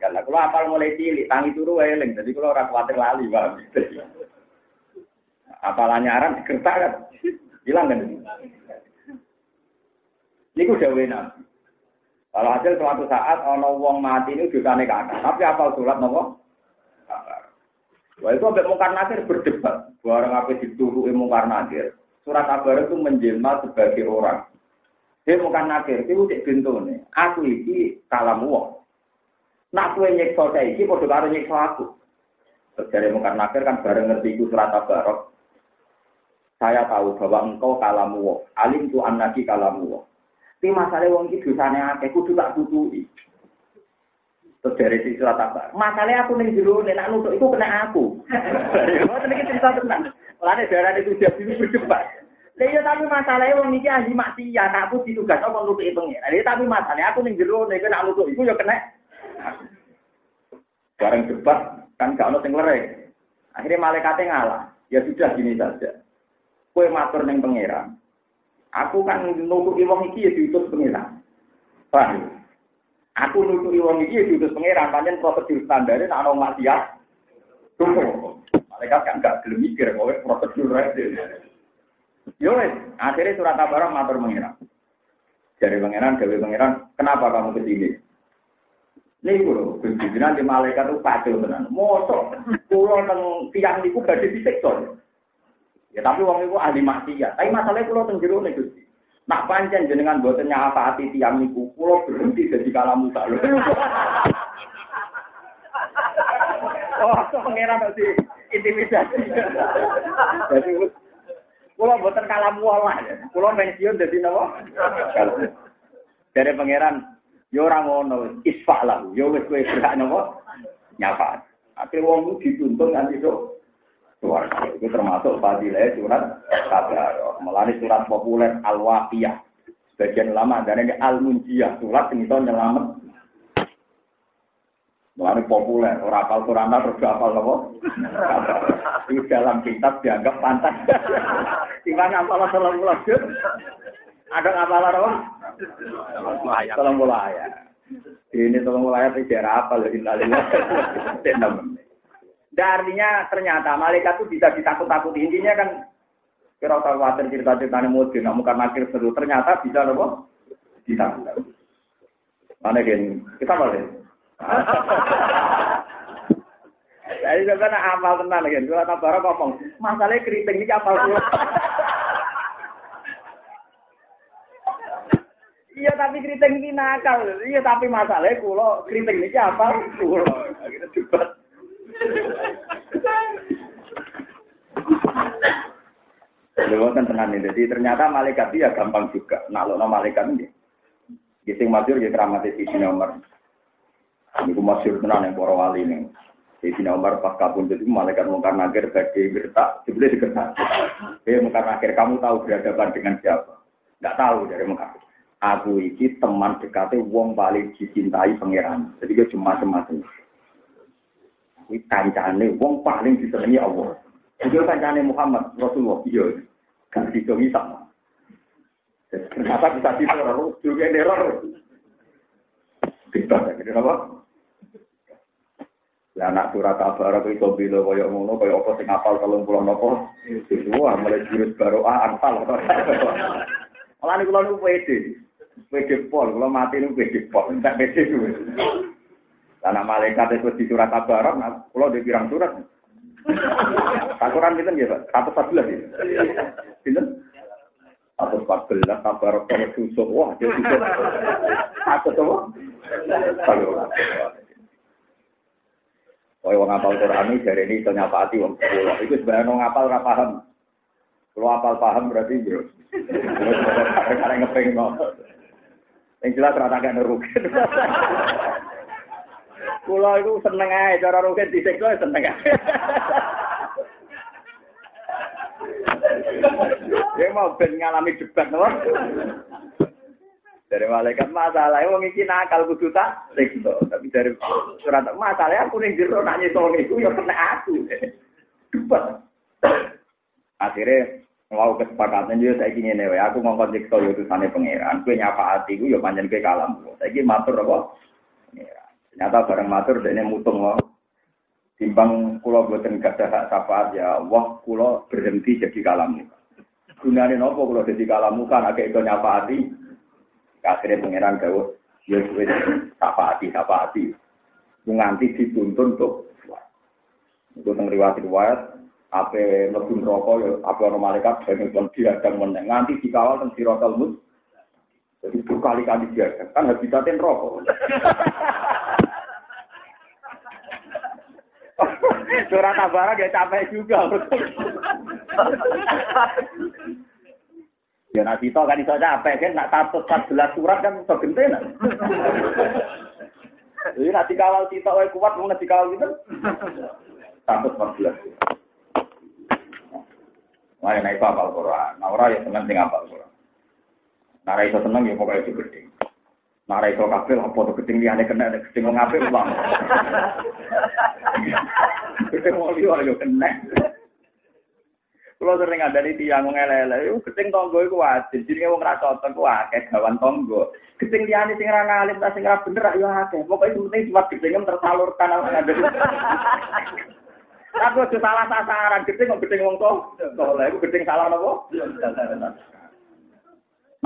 Karena kalau apal mulai cilik, tangi turu eling. Jadi kalau orang khawatir lali, bang. Apalannya aran kertas kan, hilang kan? Ini nabi. Kalau hasil suatu saat ono wong mati ini juga nih kakak. Tapi apal surat nopo? Wah itu sampai mungkar nakir berdebat. Barang apa dituruhi mungkar nakir. Surat kabar itu menjelma sebagai orang. Dia mungkar nakir, itu cek nih. Aku ini kalam wong. Nak kue nyekso saya ini, kode karo nyekso aku. Terjadi mungkar nakir kan bareng ngerti itu surat tabarok. Saya tahu bahwa engkau kalamu wo. Alim tu anaki kalamu wo. Tapi masalah wong iki dosane akeh kudu tak tutui. Terus dari sisi tabar. Masalahnya aku ning jero nek nak nutuk iku kena aku. [LAUGHS] Ngoten iki cerita tenan. Mulane darah itu dia dulu berdebat. Lah iya tapi masalahnya wong iki ahli maksiat, aku ditugas apa nutuk itu pengen. Lah tapi masalahnya aku ning jero nek nak nutuk iku ya kena Bareng debat, Kan gak ono sing lereng. Akhirnya malaikatnya ngalah. Ya sudah gini saja. Kue matur neng pangeran. Aku kan nutuki wong iki ya diutus pangeran. Paham? Aku nutuki wong iki ya diutus pangeran. Panjen prosedur standarnya nak ono maksiat. Tunggu. Malaikat kan gak gelem mikir kowe prosedur ae. Yo akhirnya surat kabar matur pangeran. Jadi pangeran, gawe pangeran, kenapa kamu ke sini? Nih kulo, gusti nanti malaikat itu pacul tenan. Mosok, kulo teng tiang niku badhe disiksa. Ya tapi wong iku ahli maksiat. Tapi masalahnya kulo teng jero nih gusti. Nak pancen jenengan boten nyafaati tiang niku, kulo berhenti [LAUGHS] jadi kalamu tak lho. Oh, pangeran tadi intimidasi. Jadi Kulo boten kalam wala. Kulo pensiun dadi napa? Dari pangeran yo ora ngono, isfa lah. Yo wis kowe berhak napa? Nyapa. Akhirnya wong dituntun nganti sok suara. Itu termasuk fadilah surat kabar. Melani surat populer Al-Waqiyah. Sebagian lama dan ini Al-Munjiyah. Surat yang itu nyelamat Mulai populer, orang apal Quran terus apal apa? Itu dalam kitab dianggap pantas. Gimana apal salam juz? Ada apal apa? Salam ayat. Ini tolong ayat tidak apal dari Artinya ternyata malaikat itu bisa ditakut-takuti. Intinya kan kira khawatir cerita-cerita mungkin, nak muka nakir seru. Ternyata bisa apa? Ditakut-takuti. Mana gini? Kita boleh. Jadi sebenarnya amal tenan lagi. Kalau tak barang ngomong, masalahnya keriting ini apal kulo. [LAUGHS] Iya tapi keriting ini nakal. Iya tapi masalahnya kulo keriting ini apal kulo. Kita coba. Lewat kan tenan ini. Jadi ternyata malaikat ya gampang juga. Nah, lo malaikat ini. Gising masyur ya di nomor. Ini masyur tenan yang para wali ini. Sayyidina Umar pas kabun itu malaikat mungkar nakir bagi gertak, dibeli digertak. Eh mungkar nakir, kamu tahu berhadapan dengan siapa? Tidak tahu dari mungkar. Aku iki teman dekatnya wong paling dicintai pangeran. Jadi dia cuma semacam. Ini kancane wong paling disenangi Allah. Itu kancane Muhammad Rasulullah. Iya, gak bisa sama. Ternyata bisa diteror, juga neror. Bisa, kenapa? Lah anak surat kabar aku iso bilo kaya ngono kaya apa sing apal 30 napa. Wah, mulai jurus baru ah apal. Malah niku kula niku pede. Pede pol, kula mati niku pede pol, entek pede kuwi. Anak malaikat itu di surat kabar, kula di pirang surat. Takuran pinten ya, Pak? 114 ya. Pinten? Atau 14 kabar kalau susuk. Wah, dia susuk. Atau apa? Kalau Kaya wong apal Quran dari ini iso nyapati wong sekolah. Itu sebenarnya wong apal ora paham. Kalau apal paham berarti bro. Karena ngepeng no. Yang jelas rata gak nerugi. Kulo itu seneng aja cara rugen disiksa seneng aja. [LAUGHS] Dia mau ben ngalami debat no. Dari malaikat masalah, wong iki nakal kudu tak siksa. Tapi dari surat masalah aku ning jero nak nyesoni iku ya kena aku. Debat. Akhirnya mau kesepakatan yo saiki ngene wae aku ngongkon siksa yo utusane pangeran. Kowe nyapa ati ku yo panjen kowe kalam. Saiki matur apa? Ternyata bareng matur dene mutung wae. Timbang kula boten gadah hak syafaat ya Allah kula berhenti jadi kalam. Gunane napa kula jadi kalam kan akeh iso nyafaati Akhirnya pangeran gawe ya wis sapati sapati. Nganti dituntun untuk Itu teng riwayat riwayat ape mlebu neraka ya ape ana malaikat sing kon diadang meneng nganti dikawal teng siratal mus. Jadi berkali-kali diadang kan habitatnya neraka. Surat Tabara dia capek juga. Ya nak kita kan iso capek kan nak tatut 14 surat kan iso gentena. Jadi nak dikawal kita wae kuat mau dikawal gitu. Tatut 14. Wah, naik apal Quran. Nah, orang ya seneng sing apal Quran. Nah, iso seneng ya pokoknya gede. Nah, ra iso kabeh apa to gedeng kena nek gedeng wong Bang. Gedeng wong liya kena. Kulo sering ada di tiang ngelele, yo gedeng tonggo iku wajib. Jenenge wong ra cocok ku akeh gawan tonggo. Gedeng liyane sing ra ngalim ta sing ra bener yo akeh. Pokoke penting cuma gedeng tersalurkan. Aku aja salah sasaran, gedeng kok gedeng wong to. Soleh iku gedeng salah?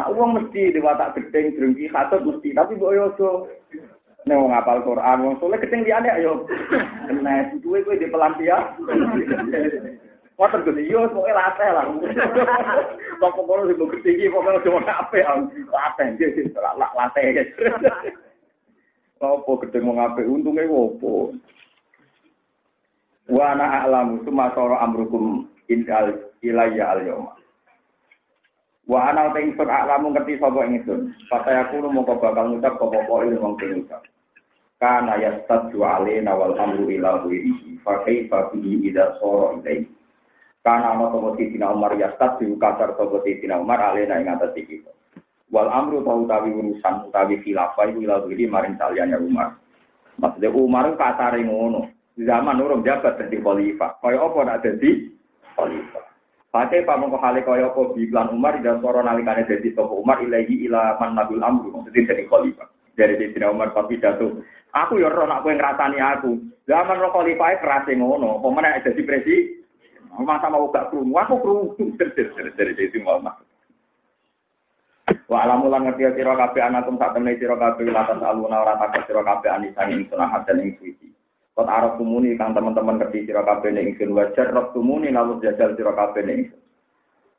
Nah, uang mesti diwatak gedeng, drengki, khatut mesti. Tapi mbok yo aja nek wong apal Quran, wong soleh gedeng liyane ayo. Kena duwe kowe di pelampian. Wonten Gus, yo pokoke latih lah. Kok kono sing gedhe iki pokoke cuma apik latih iki latih. Apa gedeng wong apik untunge opo? Wa a'lamu summa sara amrukum indal ilayya al-yawma. Wa ana ta ingsun aklamu ngerti sapa ingsun. Fata aku mongko bakal ngucap apa ilmu wong sing ngucap. Kana yastadu alaina wal amru ila ghairihi. Fa kaifa bihi idza sara ilaihi. Kana ana sapa Sidina Umar yastadu kasar sapa Sidina Umar alaina ing atas iki. Wal amru tau utawi urusan utawi khilafah ila ghairi maring saliyane Umar. Maksudnya Umar kasare ngono. Zaman urung jabat dadi khalifah. Kaya apa nak dadi khalifah. Pate pamongko hale kaya apa biklan Umar dan soro nalikane dadi toko Umar ilahi ila man nabil amru maksudnya dari khalifah. Dari Sayyidina Umar tapi jatuh. Aku ya roh kowe ngrasani aku. Zaman roh khalifah kerase ngono, apa meneh dadi presiden. Masa mau gak krungu, aku krungu [LAUGHS] dari Sayyidina Umar. Wa alamu lan ngerti sira kabeh anakum sak temne sira kabeh aluna ora sira kabeh anisan ing sunah dan ing suci. Kot arab tumuni kang teman-teman ngerti sira kabeh ning ingsun wajar rob tumuni lalu jajal sira kabeh ning ingsun.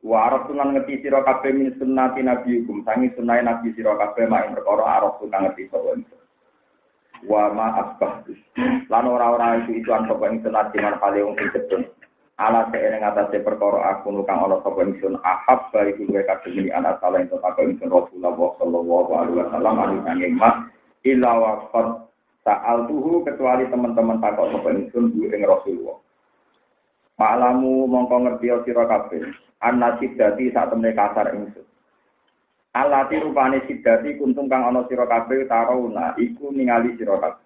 Wa arab tunan ngerti sira kabeh min sunnati nabi hukum sangi sunai nabi sira kabeh mak perkara arab tunan ngerti sapa ingsun. Wa ma asbah. Lan ora-ora itu itu an sapa ingsun ati man kale wong sing cedhun. Ala seereng atase perkara aku nukang ana sapa ingsun ahab bari kuwe kabeh ini anak salah ing sapa ingsun Rasulullah sallallahu alaihi wasallam anu mak illa wa Sa'al tuhu kecuali teman-teman takut sapa ingsun bu ing Rasulullah. Malamu mongko ngerti sira kabeh. Anna sidati sak temne kasar ingsun. Alati rupane sidati kuntung kang ana sira kabeh tarauna iku ningali sira kabeh.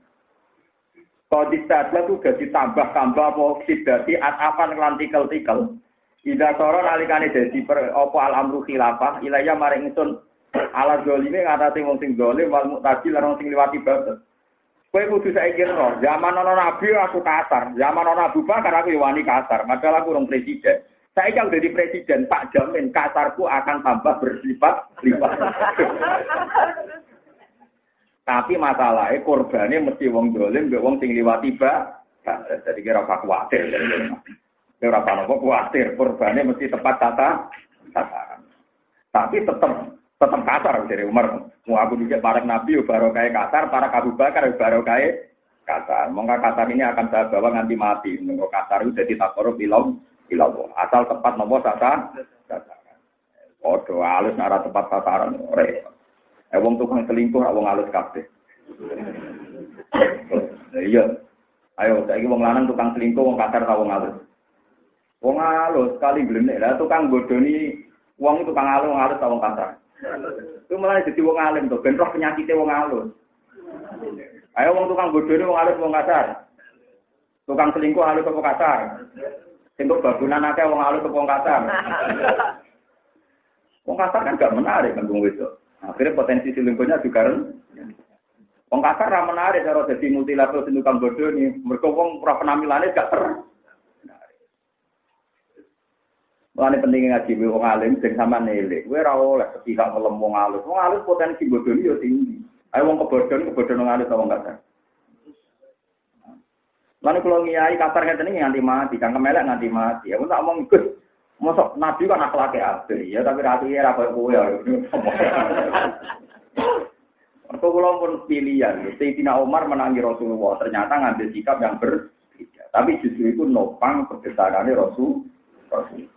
Kodis sadla tu gak ditambah-tambah apa sidati atapan lan tikel-tikel. Ida soro nalikane dadi per apa al amru khilafah ilaya maring ingsun ala zalime ngatasi wong sing zalim wal muqtadi lan sing liwati batas. Kowe kudu saiki roh, zaman ana nabi aku kasar, zaman ana Abu Bakar aku wani kasar, padahal aku urung presiden. Saya kalau jadi presiden, tak jamin kasarku akan tambah bersifat lipat. [LAUGHS] Tapi masalahnya korbannya mesti wong dolim, wong sing liwati ba. Jadi kira apa khawatir. Kira apa khawatir, korbannya mesti tepat tata. Tapi tetap tetap kasar dari Umar. Mau aku juga para nabi baru kayak kasar, para Abu Bakar baru kayak kasar. Mongga kasar ini akan saya bawa nanti mati. Mongga kasar itu jadi takor bilang bilang asal tepat nomor sasa. Odo alus arah tepat sasaran. Repot. Eh wong tukang selingkuh wong alus kabeh. Iya. Ayo saiki wong lanang tukang selingkuh wong kasar ta wong alus. Wong alus kali glenek lah tukang bodoni wong tukang alus wong alus ta wong kasar. Itu malah jadi wong alim tuh, ben roh penyakitnya wong alus. Ayo wong tukang bodoh ini wong alus wong kasar. Tukang selingkuh alus wong kasar. Singkup babunan akeh wong alus wong kasar. Wong kasar kan gak menarik kan wong wedok. Akhirnya potensi selingkuhnya juga ren. Wong kasar ra menarik cara jadi multi level sing tukang bodoh ini. Mergo wong ora penampilannya gak ter. Mulane pentingnya ngaji wong alim sing sama nilai. Kowe ora oleh sepihak ngelem wong alus. Wong alus potensi bodoni yo tinggi. Ayo wong kebodhon kebodhon wong alus wong kasar. Lalu kalau ngiyai kasar ngeten iki nganti mati, kang kemelek nganti mati. Aku tak omong Gus, mosok nabi kan akhlake apik ya, tapi ratu ya ra koyo kowe ya. [LAUGHS] Mergo kula pun pilihan, Sayyidina Umar menangi Rasulullah, ternyata ngambil sikap yang berbeda. Tapi justru itu nopang kebesarannya Rasul. Rasul.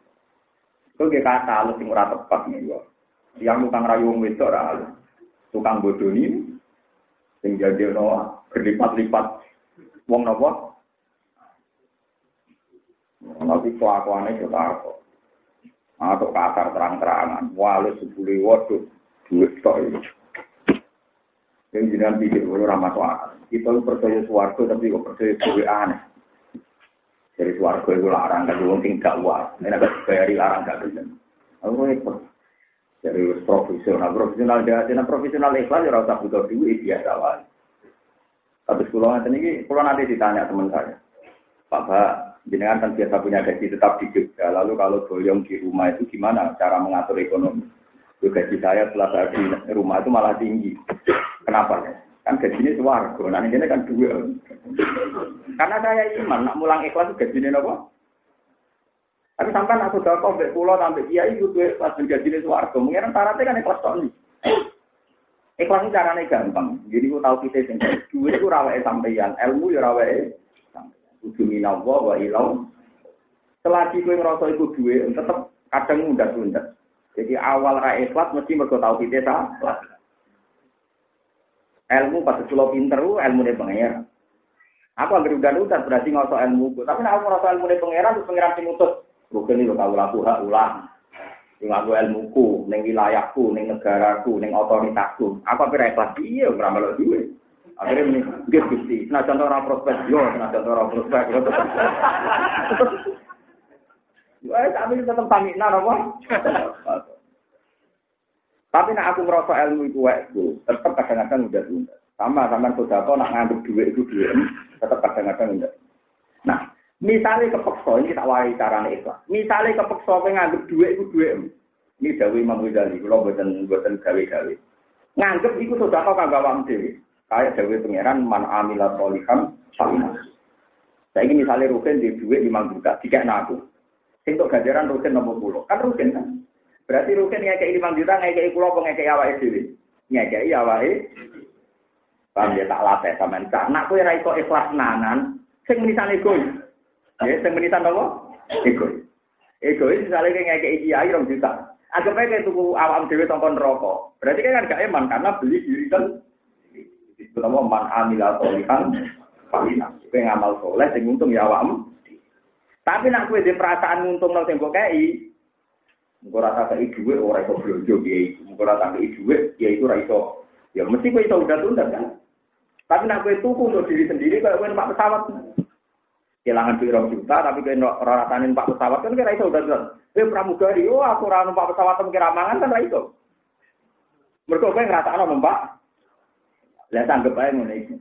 Itu kayak kata halus yang ora tepat nih yo. Yang tukang rayu wong wedok ora halus. Tukang bodoni sing jadi no berlipat-lipat wong nopo. Tapi kelakuannya juga apa? Atau kasar terang-terangan, walau sebuli waduh, duit tok ini. Sing jenengan pikir ora masuk akal. Kita percaya swarga tapi kok percaya duwe aneh. Jadi swarga itu larang kan wong sing gak wae. Nek gak bayari larang gak gelem. Aku repot. Jadi profesional, profesional dia, profesional ikhlas ya rasa butuh duit biasa wae. Tapi sekolah nanti ini, kalau nanti ditanya teman saya, Pak Pak, jenengan kan biasa punya gaji tetap di Jogja, lalu kalau boyong di rumah itu gimana cara mengatur ekonomi? Gaji saya setelah di rumah itu malah tinggi. Kenapa ya? Kan gajinya suwargo, nah ini kan dua. Karena saya iman, nak mulang ikhlas gajinya apa? Tapi sampai nak sudah kau pulau sampai kiai itu ikhlas gajinya suwargo, mungkin syaratnya kan ikhlas tok Ikhlas ini caranya gampang. Jadi aku tahu kita sing duit itu rawai sampeyan, ilmu ya rawai Kudu minawa wa ilau. Selagi kowe ngerasa iku duit, tetep kadang mudah tunda. Jadi awal ra ikhlas mesti mergo tahu kita salah. Ilmu pas kula pinter ilmu ne pengen. Aku anggere udah berarti ngoso ilmu. Tapi nek aku ilmu ne pangeran terus pangeran sing utus. Rukun iki kau laku hak ulang. Sing aku ilmuku, ning wilayahku, ning negaraku, ning otoritasku. Apa kira ikhlas iya ora melok duwe. Akhirnya ini, dia gusti. Nah contoh orang prospek, yo, nah contoh orang prospek. Wah, [LAUGHS] tapi tetap pamit nah, apa? Tapi nak aku merasa ilmu itu waktu, tetap kadang-kadang udah tunda. Sama sama sudah kau nak ngangguk duit itu duit, tetap kadang-kadang udah. Nah, Misalnya kepeksa, ini tak wari caranya ikhlas. Misalnya kepeksa nganggep duit itu duit. Ini Dawi Imam Ghazali, kalau buatan buatan gawe-gawe. Nganggep itu sudah kau kagak wam dewi. Kayak Dawi Pangeran, man amila solihan, sama. Saya ini misalnya Rukin di duit lima juta, tiga naku. Untuk gajaran Rukin nomor puluh. Kan Rukin kan? Berarti Rukin ngekei lima juta, ngekei pulau, ngekei awal dewi. Ngekei awal Paham ya tak latih sama. Nak kue raiko ikhlas nanan, sing misalnya gue. Ya, sing menitan apa? Egois. Egois misalnya kayak ngekei kiai rong juta. Anggap aja kayak tuku awam dewi tongkon rokok. Berarti kan gak eman karena beli diri kan. Itu nama man amila solihan Palina. Itu yang ngamal soleh, sing untung ya awam. Tapi nak kue di perasaan untung nol tembok kei. Mungkin rasa kei duwe orang iso belanja kiai. Mungkin rasa kei duwe kiai itu raiso. Ya mesti kue iso udah tunda kan. Tapi nak kue tuku untuk diri sendiri kayak kue numpak pesawat kehilangan pirang juta tapi kena ratanin pak pesawat kan kira itu udah jelas. Kowe pramugari, oh aku ora numpak pesawat kira mangan kan ra itu. Mergo kowe ngrasakno numpak. Lah tanggep ae ngene iki.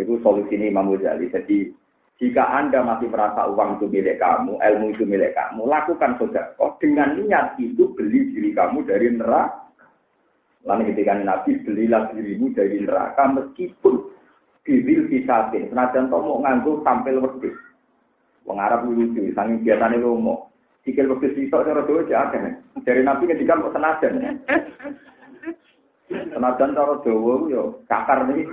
Itu solusi ini Imam Ghazali. Jadi jika Anda masih merasa uang itu milik kamu, ilmu itu milik kamu, lakukan Oh dengan niat itu beli diri kamu dari neraka. Lalu ketika Nabi belilah dirimu dari neraka meskipun Biril bisatin, senajan mau nganggo tampil wedhus. Wong Arab lucu, saking biasane lomo. Sikil wedhus iso cara dhewe akeh. Dari Nabi ngendikan kok senajan. Senajan cara dawa yo kakar nih.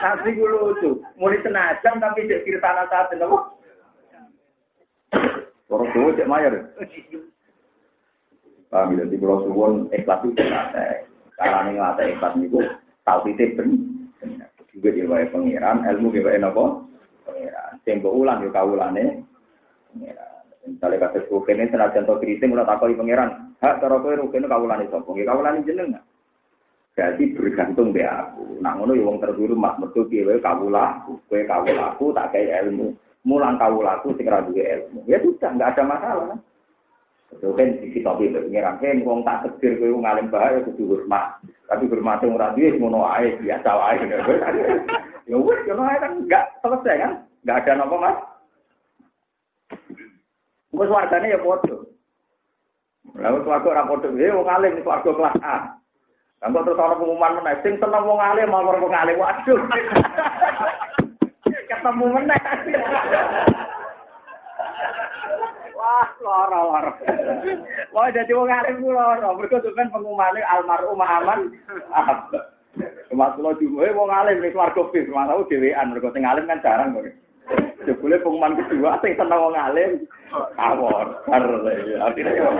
Tapi ku lucu, mulai senajan tapi cek kiri tanah saat itu. Orang tua cek mayor. Paham ya, di pulau suwon ikhlas itu nggak Cara nih nggak ikhlas niku tahu titik bener. Juga diwae pengiran, ilmu diwae nopo pengiran. Sing ulang yo kawulane pengiran. Misalnya rukin ini senajan to keriting udah takoi pengiran. Hak cara kowe rukin kawulane sapa? Nggih kawulane jenengan. Jadi bergantung be aku. Nah ngono yo wong mas metu piye wae kawulaku, kowe kawulaku tak kei ilmu. Mulang kawulaku sing ra duwe ilmu. Ya sudah enggak ada masalah. Itu kan sisi topi pengiran. Hei, wong tak tegir kowe ngalim bahaya kudu hormat. Tapi hormat yang ora duwe ngono ae biasa wae. [LAUGHS] Ya wis ae kan enggak selesai kan? Enggak ada napa Mas. Engko swargane ya padha. Lalu swarga ora padha, eh wong alim swarga kelas A. Engko terus ana pengumuman meneh sing seneng wong alim mau wong alim. Waduh. [LAUGHS] Ketemu meneh. [LAUGHS] Wah, lara-lara. Wah, jadi wong alim ku lara. Mergo kan pengumumane almarhum aman. Cuma kula juga wong alim ning swarga bis, mana dhewean mergo sing alim kan jarang kok. Jebule pengumuman kedua sing seneng wong alim awor. Bar akhirnya.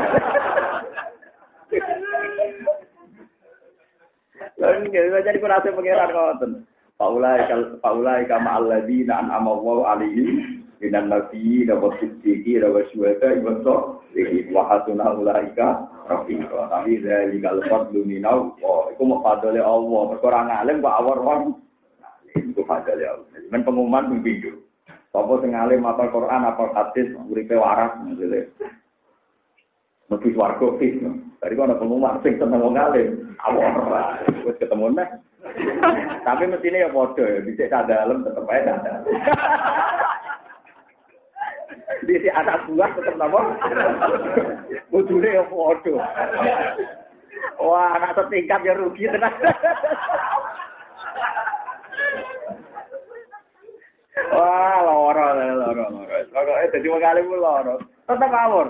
Lan jadi kurasa pengiran ngoten. Paulai kal paulai kama alladzina an'ama Allahu alaihim minan nabi dawa siddiqi dawa syuhada iwa so wa hasuna ulaika Rafiqa. Tapi dari kalau fadlu oh, itu mau fadlnya Allah. Berkurang alim, kok awar wong. Itu fadlnya Allah. Jadi pengumuman pimpidu. Apa sing alim apa Quran apa hadis uripe waras maksudnya. Mesti warga fis. Kok ada pengumuman sing seneng wong alim. Awar. Wis ketemu nih. Tapi mestinya ya bodoh ya. Bisa dalam tetep aja dalam. Di si anak buah tetap nama. Bujune ya foto. Wah, anak setingkat ya rugi tenang. Wah, loro, loro, loro. Loro, eh, jadi mengalih pun loro. Tetap awor.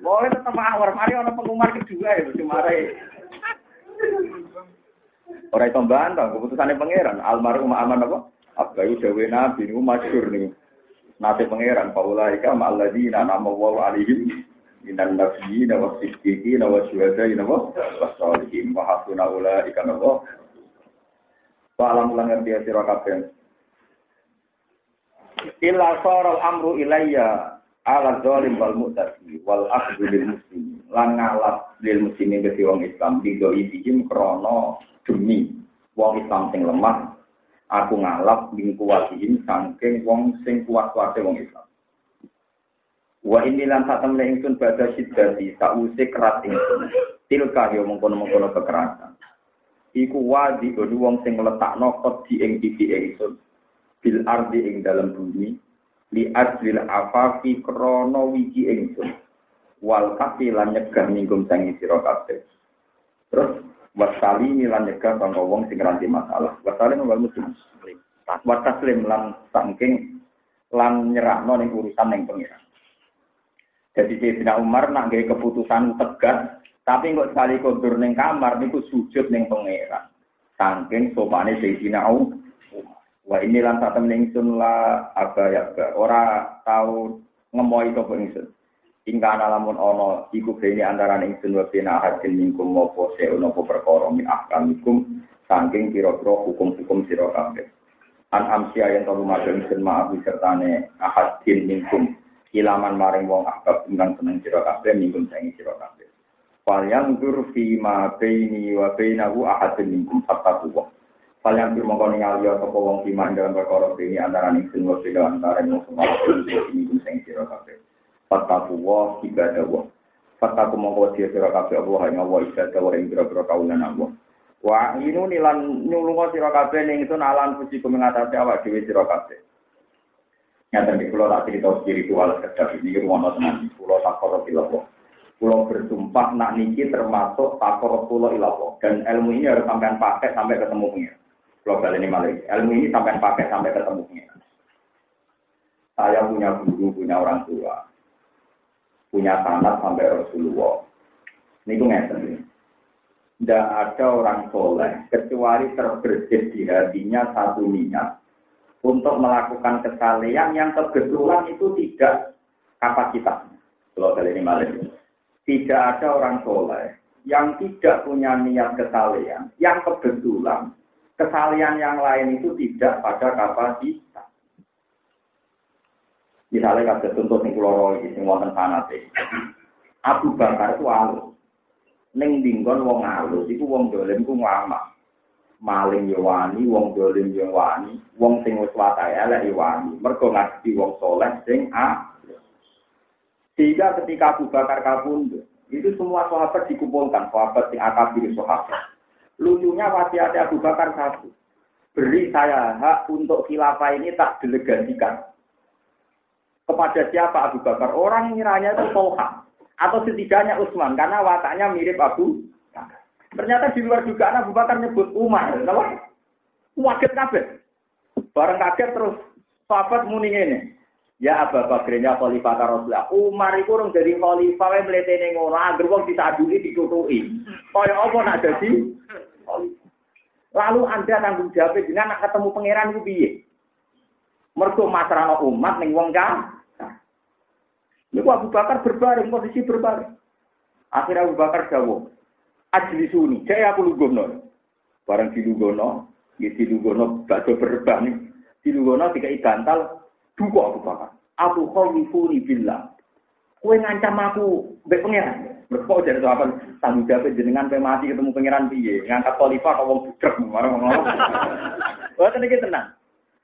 Boleh tetap awor. Mari ada pengumuman kedua ya, cuma Orang itu bantah, keputusannya pangeran. Almarhum aman apa? Abgayu dawe nabi, ini masyur nih. Nasi pangeran, Paulaika ma'alladina nama wa alihim minan nabiyina wa siddiqina wa syuhadaina wa wasalihin wa hasuna ulaika nawa wa alam ulang ngerti sira kabeh illa saral amru ilayya ala zalim wal mu'tadi wal akhdhu lil muslimin lan ngalap lil muslimin ke wong Islam digo ibihim krana demi wong Islam sing lemah aku ngalap ing kuwatihim saking wong sing kuat-kuate wong Islam. Wa ini lan satemene ingsun badha siddati sause kerat ingsun. Tilka yo mengkono-mengkono kekerasan. Iku wadi wong sing ngletakno di ing pipi ingsun. Bil ardi ing dalam bumi li ajlil afafi krana wiji ingsun. Wal kafi lan nyegah minggung sangi sira kabeh. Terus wasali lan nyegah sangka wong sing ngeranti masalah. Wasali wal muslim. Wataslim lan sangking lan nyerahno ning urusan ning pengiran. Jadi Sayyidina Umar nak gawe keputusan tegas, tapi kok sekali kondur ning kamar niku sujud ning pengiran. Sangking sopane Sayyidina Umar. Wah ini lan satem ningsun la aga ya ora tau ngemoi sapa ingsun. Ingka lamun ana iku bene antara ingsun wa bena hadin mingkum apa seuna apa perkara min ahkamikum saking kira-kira hukum-hukum sira kabeh. An amsia yang tahu magang ingsun maaf sertane ahadin mingkum ilaman maring wong ahbab ingkang seneng sira kabeh mingkum saing sira kabeh. Fal yang dur fi ma baini wa bainahu ahadin mingkum fattaquwa. Fal yang dur mongko ningali sapa wong fi dalam perkara ini antara ingsun wa antara wong semua mingkum saing sira kabeh. Fataku wa ibadah wa. Fataku mongko dia sira kabeh Allah ing Allah ibadah wa ing pira-pira kaulan Allah. Wa inu nilan nyulunga sira kabeh ning ingsun alan puji kumengatasi awak dhewe sira kabeh. Nyata di pulau tak cerita spiritual sekedar ini rumah tenan pulau takor ilawo. Pulau bersumpah nak niki termasuk takor pulau ilawo dan ilmu ini harus sampai pakai sampai ketemu punya. Kali ini malah ilmu ini sampai pakai sampai ketemu. Saya punya guru, punya orang tua punya tanah sampai Rasulullah. Ini gue ngeten Tidak ada orang soleh kecuali terbersit di hatinya satu niat untuk melakukan kesalehan yang kebetulan itu tidak kapasitasnya. Kalau kali ini malam tidak ada orang soleh yang tidak punya niat kesalehan yang kebetulan kesalehan yang lain itu tidak pada kapasitas. Misalnya kada contoh sing kula roh iki sing wonten. Abu Bakar itu alus. Ning dinggon wong alus iku wong dolim ku ngamak. Maling yo wani, wong dolim yo wani, wong sing wis wae elek yo wani. Mergo wong soleh sing a. Sehingga ketika Abu Bakar kabundut, itu semua sahabat dikumpulkan, sahabat sing akabir sahabat. Lucunya wasiat Abu Bakar satu. Beri saya hak untuk khilafah ini tak delegasikan kepada siapa Abu Bakar? Orang ngiranya itu Tolha. Atau setidaknya Utsman. Karena wataknya mirip Abu Bakar. Ternyata di luar dugaan Abu Bakar nyebut Umar. Kenapa? Waget kabeh. Bareng kaget terus sahabat muni ini. Ya Abu Bakrnya khalifah Rasulullah. Umar itu orang jadi khalifah wae mletene ngono, agar wong disaduli ditutuki. Kaya apa nak jadi Lalu Anda tanggung jawab dengan nak ketemu pangeran ku piye? Mergo masrano umat ning wong kan ini Abu Bakar berbaring, posisi berbaring. Akhirnya Abu Bakar jawab, ajli suni, saya aku lugono. Barang di lugono, ya di lugono, bakso berbang, di lugono tiga bantal, duka Abu Bakar. Aku khawifuni billah. Kue ngancam aku, be pengeran. Berkok jadi apa tanggung jawab jenengan pe mati ketemu pangeran piye? Ngangkat khalifah kok wong budek marang ngono. [LAUGHS] Wah tenan tenang.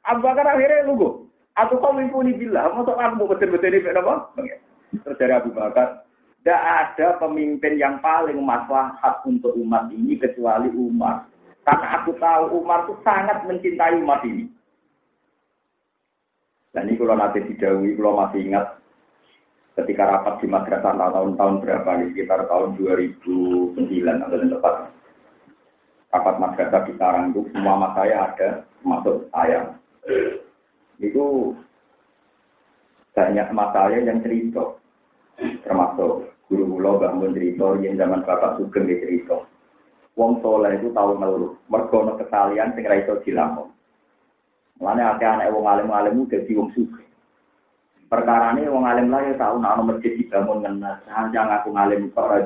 Abu Bakar akhirnya lugu. Aku kau mimpuni bila, mau aku betul-betul ini apa? Terus dari Abu Bakar, tidak ada pemimpin yang paling maslahat untuk umat ini kecuali Umar. Karena aku tahu Umar itu sangat mencintai umat ini. Dan ini kalau nanti didawi, kalau masih ingat ketika rapat di madrasah tahun-tahun berapa nih, sekitar tahun 2009 atau tepat. Rapat madrasah di Tarang itu semua mas saya ada, termasuk saya. Itu banyak mas saya yang cerita, termasuk guru guru bangun cerita, yang zaman bapak sugeng cerita. Wong soleh itu tahu ngeluh, mergono kesalian sing ra iso dilampung. Mulane akeh anak wong alim-alim dadi wong. Perkara ini wong alim lah ya tahu nak masjid dibangun ngenas. Jangan aku ngalim kok ora.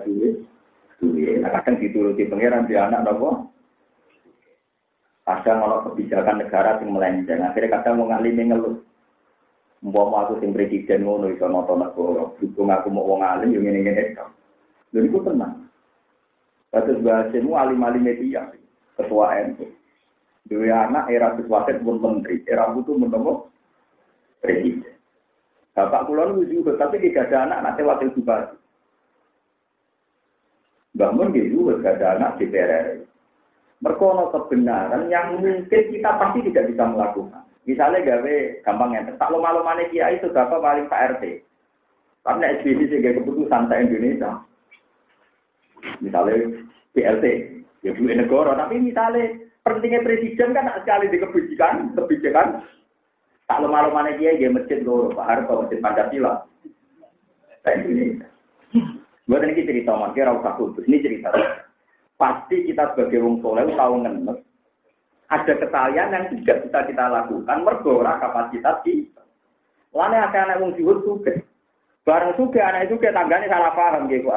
Nah, kadang dituruti pangeran di anak nopo. Kadang kalau kebijakan negara sing melenceng, akhirnya kadang wong alim ngeluh. Umpama aku sing presiden ngono iso nonton negara, dukung aku mau wong alim yo ngene-ngene tok. Lha iku tenang. Kados bahasemu alim-alim media, ketua NU. Dua anak era sesuatu pun menteri, era itu menemu presiden. Bapak kulon juga, tapi tidak ada anak nanti wakil bupati. Bangun gitu, tidak ada anak di PRR. Berkono kebenaran yang mungkin kita pasti tidak bisa melakukan. Misalnya gawe gampang yang tak lo malu mana kia itu bapak paling Pak RT. Karena SBY sebagai keputusan sa Indonesia. Misalnya BLT, ya duit negara, tapi misalnya pentingnya presiden kan sekali di kebijakan, kebijakan. Tak lemah mana dia, dia masjid loro, Pak Harto, masjid Pancasila. Saya ini. Buat ini cerita, makanya rasa kudus. Ini cerita. Pasti kita sebagai wong soleh tahu ngenes. Ada kesalahan yang tidak bisa kita lakukan, mergora kapasitas kita. Lainnya ada anak wong juhud suge. Bareng suge, anak itu tangganya salah paham gitu.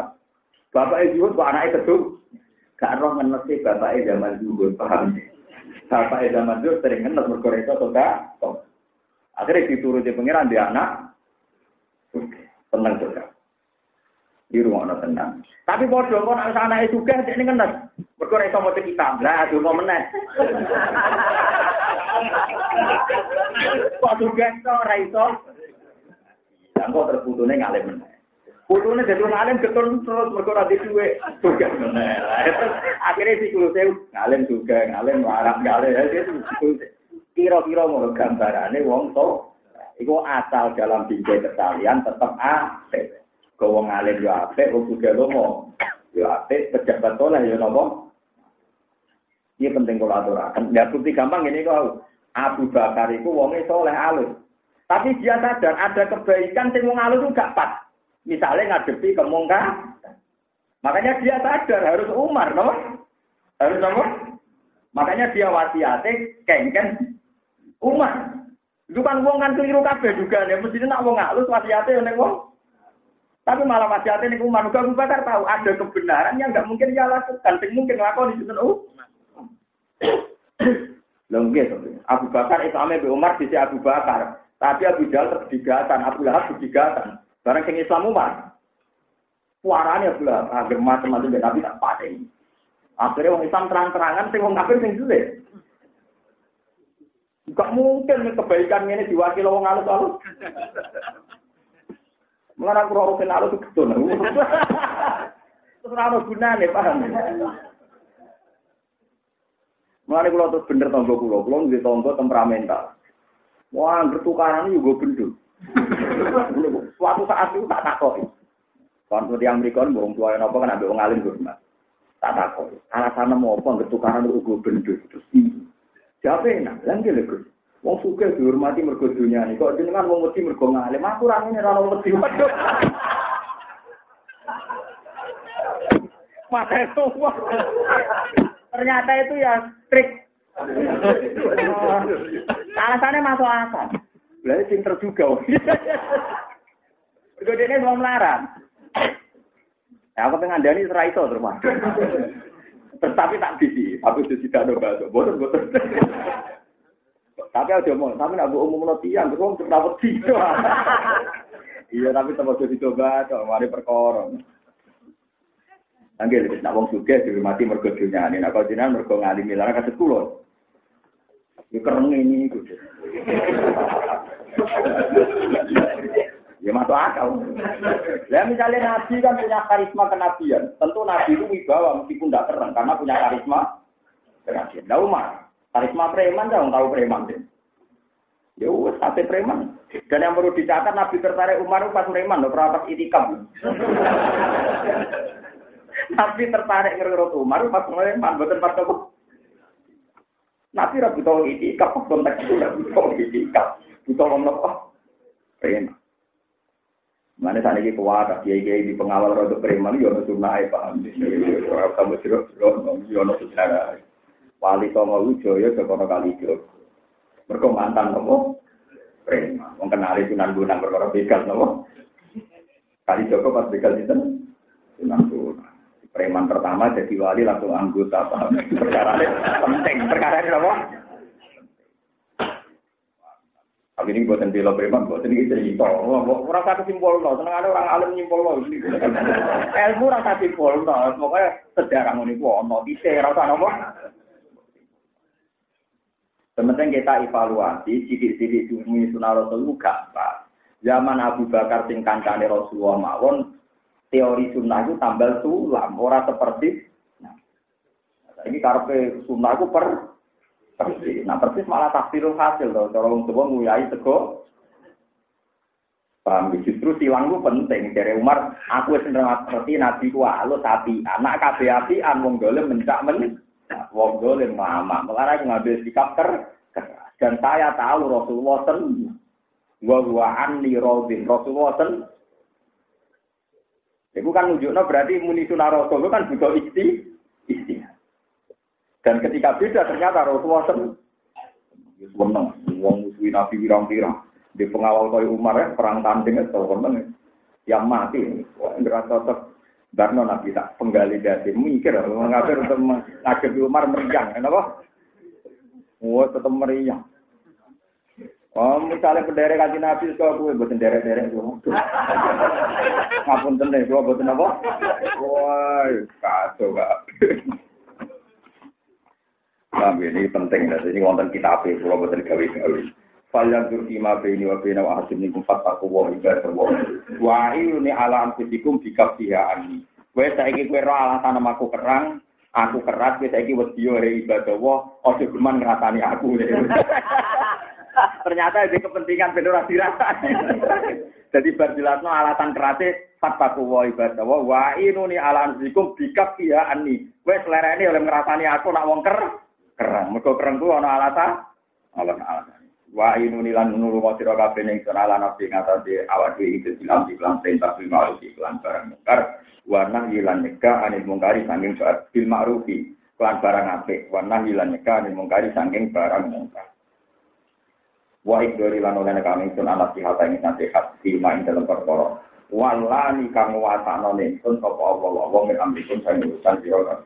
Bapak juhud kok anaknya kedua. Gak roh ngenes sih bapak zaman dulu paham. Bapak zaman dulu sering ngenes mergo itu atau? Akhirnya dituruti pengiran dia anak. Tenang juga. Di rumah anak tenang. Tapi bodoh kok anak anak itu juga ini ngenes. Mergo itu mau kita lah, tuh mau meneh. Kok juga itu raiso? Dan kok terputusnya ngalim meneh. Putune dadi wong alim getun terus mergo ora duwe juga. Akhirnya si kulo sewu ngalim juga, ngalim larang ngalim. Kira-kira ngono gambarane wong to iku asal dalam bingkai kesalian tetap apik. Kau wong alim yo apik, wong juga lomo. Yo apik, pejabat soleh yo nopo. Ini penting kalau aturakan. Ya bukti gampang ini kau. Abu Bakar itu wongnya soleh alus. Tapi dia sadar ada kebaikan sing wong alus itu gak pas. Misalnya ngadepi kemungkaran. Makanya dia sadar harus Umar, no? Harus apa? Makanya dia wasiatnya kengken Umar. Itu kan wong kan keliru kabeh juga ya. Mesti nak wong halus wasiatnya nek wong. Tapi malah wasiatnya nek Umar juga Abu Bakar tahu ada kebenaran yang nggak mungkin dia lakukan. Sing mungkin lakon di oh. [COUGHS] Lho nggih Abu Bakar itu ame Umar di Abu Bakar. Tapi Abu Jahal terdigatan, Abu Lahab terdigatan. Barang sing Islam Umar. Suaranya pula agar macam-macam tapi tak pakai. Akhirnya orang Islam terang-terangan, sing wong kafir sing sulit. Gak mungkin kebaikan ini diwakili orang alus-alus. Mengenai aku roh alus itu. Terus rano gunane paham. Mengenai kulo terus bener tonggo kulo, kulo di tonggo temperamental. Wah, bertukaran juga bener. Suatu saat itu tak takoi. Kon seperti yang berikan, burung tua yang apa kan ambil ngalim rumah. Tak takoi. Alasan mau apa ketukaran itu gue bendur terus Siapa yang nak? Lagi lagi. Wong suka dihormati mergo ini. Kok jenengan wong mesti mergo ngalim. Aku ini orang mesti. Waduh. [LAUGHS] Mata itu. Ternyata itu ya trik. [LAUGHS] Alasannya masuk akal. Lah pinter juga. [LAUGHS] Mergo dene mau melarang. Ya aku pengen dani serai itu terus Tetapi tak bisi, tapi itu tidak ada bahasa. Boten boten. Tapi aja mau, tapi nak umum no tiang, terus cepet tiga. Iya, tapi tempat jadi coba, mari perkara. Anggil wis nak wong sugih dihormati mergo dunyane. Nek kok jenengan mergo ngalimi lan kados kula. Ya kereng ini iku. Ya masuk akal. Ya misalnya Nabi kan punya karisma kenabian. Tentu Nabi itu wibawa meskipun tidak terang karena punya karisma kenabian. Nah Umar, karisma preman dong tahu preman deh. Ya wes sate preman. Dan yang perlu dicatat Nabi tertarik Umar pas preman loh, pas itikam. [LAUGHS] Nabi tertarik ngerut Umar pas preman, bukan pas apa. Nabi rabu tahu itikam, konteks itu rabu tahu itikam. Butuh ngomong apa? Preman. Mana saat ini kuat, kiai kiai di pengawal roda preman, yono sunnah paham. Orang kamu siro siro, yono sejarah. Wali songo ujoyo, jokono kali jogo. Mereka mantan nopo preman. Wong kenali sunan gunang perkara begal nopo. Kali jogo pas begal itu sunan gunang. Preman pertama jadi wali langsung anggota paham. Perkara penting, perkara ini nopo. Tapi ini buatan bela preman, buatan ini cerita. Orang kata simpul no, seneng ada orang alim nyimpul no. Ilmu rasa simpul no, pokoknya sejarah ini gua no, bisa rasa nopo. Sementing kita evaluasi, sidik-sidik demi sunnah Rasul gampang. Zaman Abu Bakar sing kancane Rasulullah mawon, teori sunnah itu tambal sulam, ora seperti nah. Ini karpe sunnah itu per persis. Nah persis malah tafsirul hasil loh. Cara wong tua nguyai sego. Paham justru silang itu penting. Dari Umar, aku wis ngerti nabi ku alus api. Anak kabeh api an wong dolim mencak men. Wong dolim. Makanya aku ngambil sikap ter dan saya tahu Rasulullah sen wa wa anni radin Rasulullah sen Itu kan nunjuknya berarti muni sunah Rasul kan butuh isti, isti. Dan ketika beda ternyata Rasulullah sen seneng wong musuhi Nabi pirang-pirang di pengawal kaya Umar ya perang tanding itu seneng yang mati wah enggak cocok Barno Nabi tak penggali dasi mikir mengapa untuk mengakhiri Umar meriang kenapa? Wah tetap meriang. Oh, misalnya pendere kaji Nabi, kau gue buatin derek-derek gue. Ngapun tenang, gue buatin apa? Wah, kacau gak. Nah, ini penting, ini wonten kitab itu, kalau buatin gawe-gawe. Falyan tur ima bini wa bina wa hasim nikum fataku wa ibadah wa. Wa ini ala anfusikum bikab dia ani. Kue saiki kue roh alasan aku kerang, aku keras, kue saiki wadiyo he ibadah wa, ojo geman ngerasani aku. Ternyata ada kepentingan benar dirasa. Jadi berjelasno alatan kerasnya fataku wa ibadah wa wa ini ala anfusikum bikab dia ani. Kue selera ini oleh ngerasani aku nak wong ker kerang. Mergo kerang ku ana alasan, alasan alasan. wa inuni lan nulu wa sira kabeh ning sana lan nafsi ngatasi awak dhewe iki dilam iklan perintah bil ma'ruf iklan barang mungkar. Wa nahi lan nyegah anil mungkari saking saat bil ma'rufi lan barang apik. Wa nahi lan nyegah anil mungkari saking barang mungkar. Wa ikdori lan oleh kami sun anak sihat ing nasihat di main dalam perkara. Walani kang wasana ning sun sapa Allah wa min amrikum sang urusan sira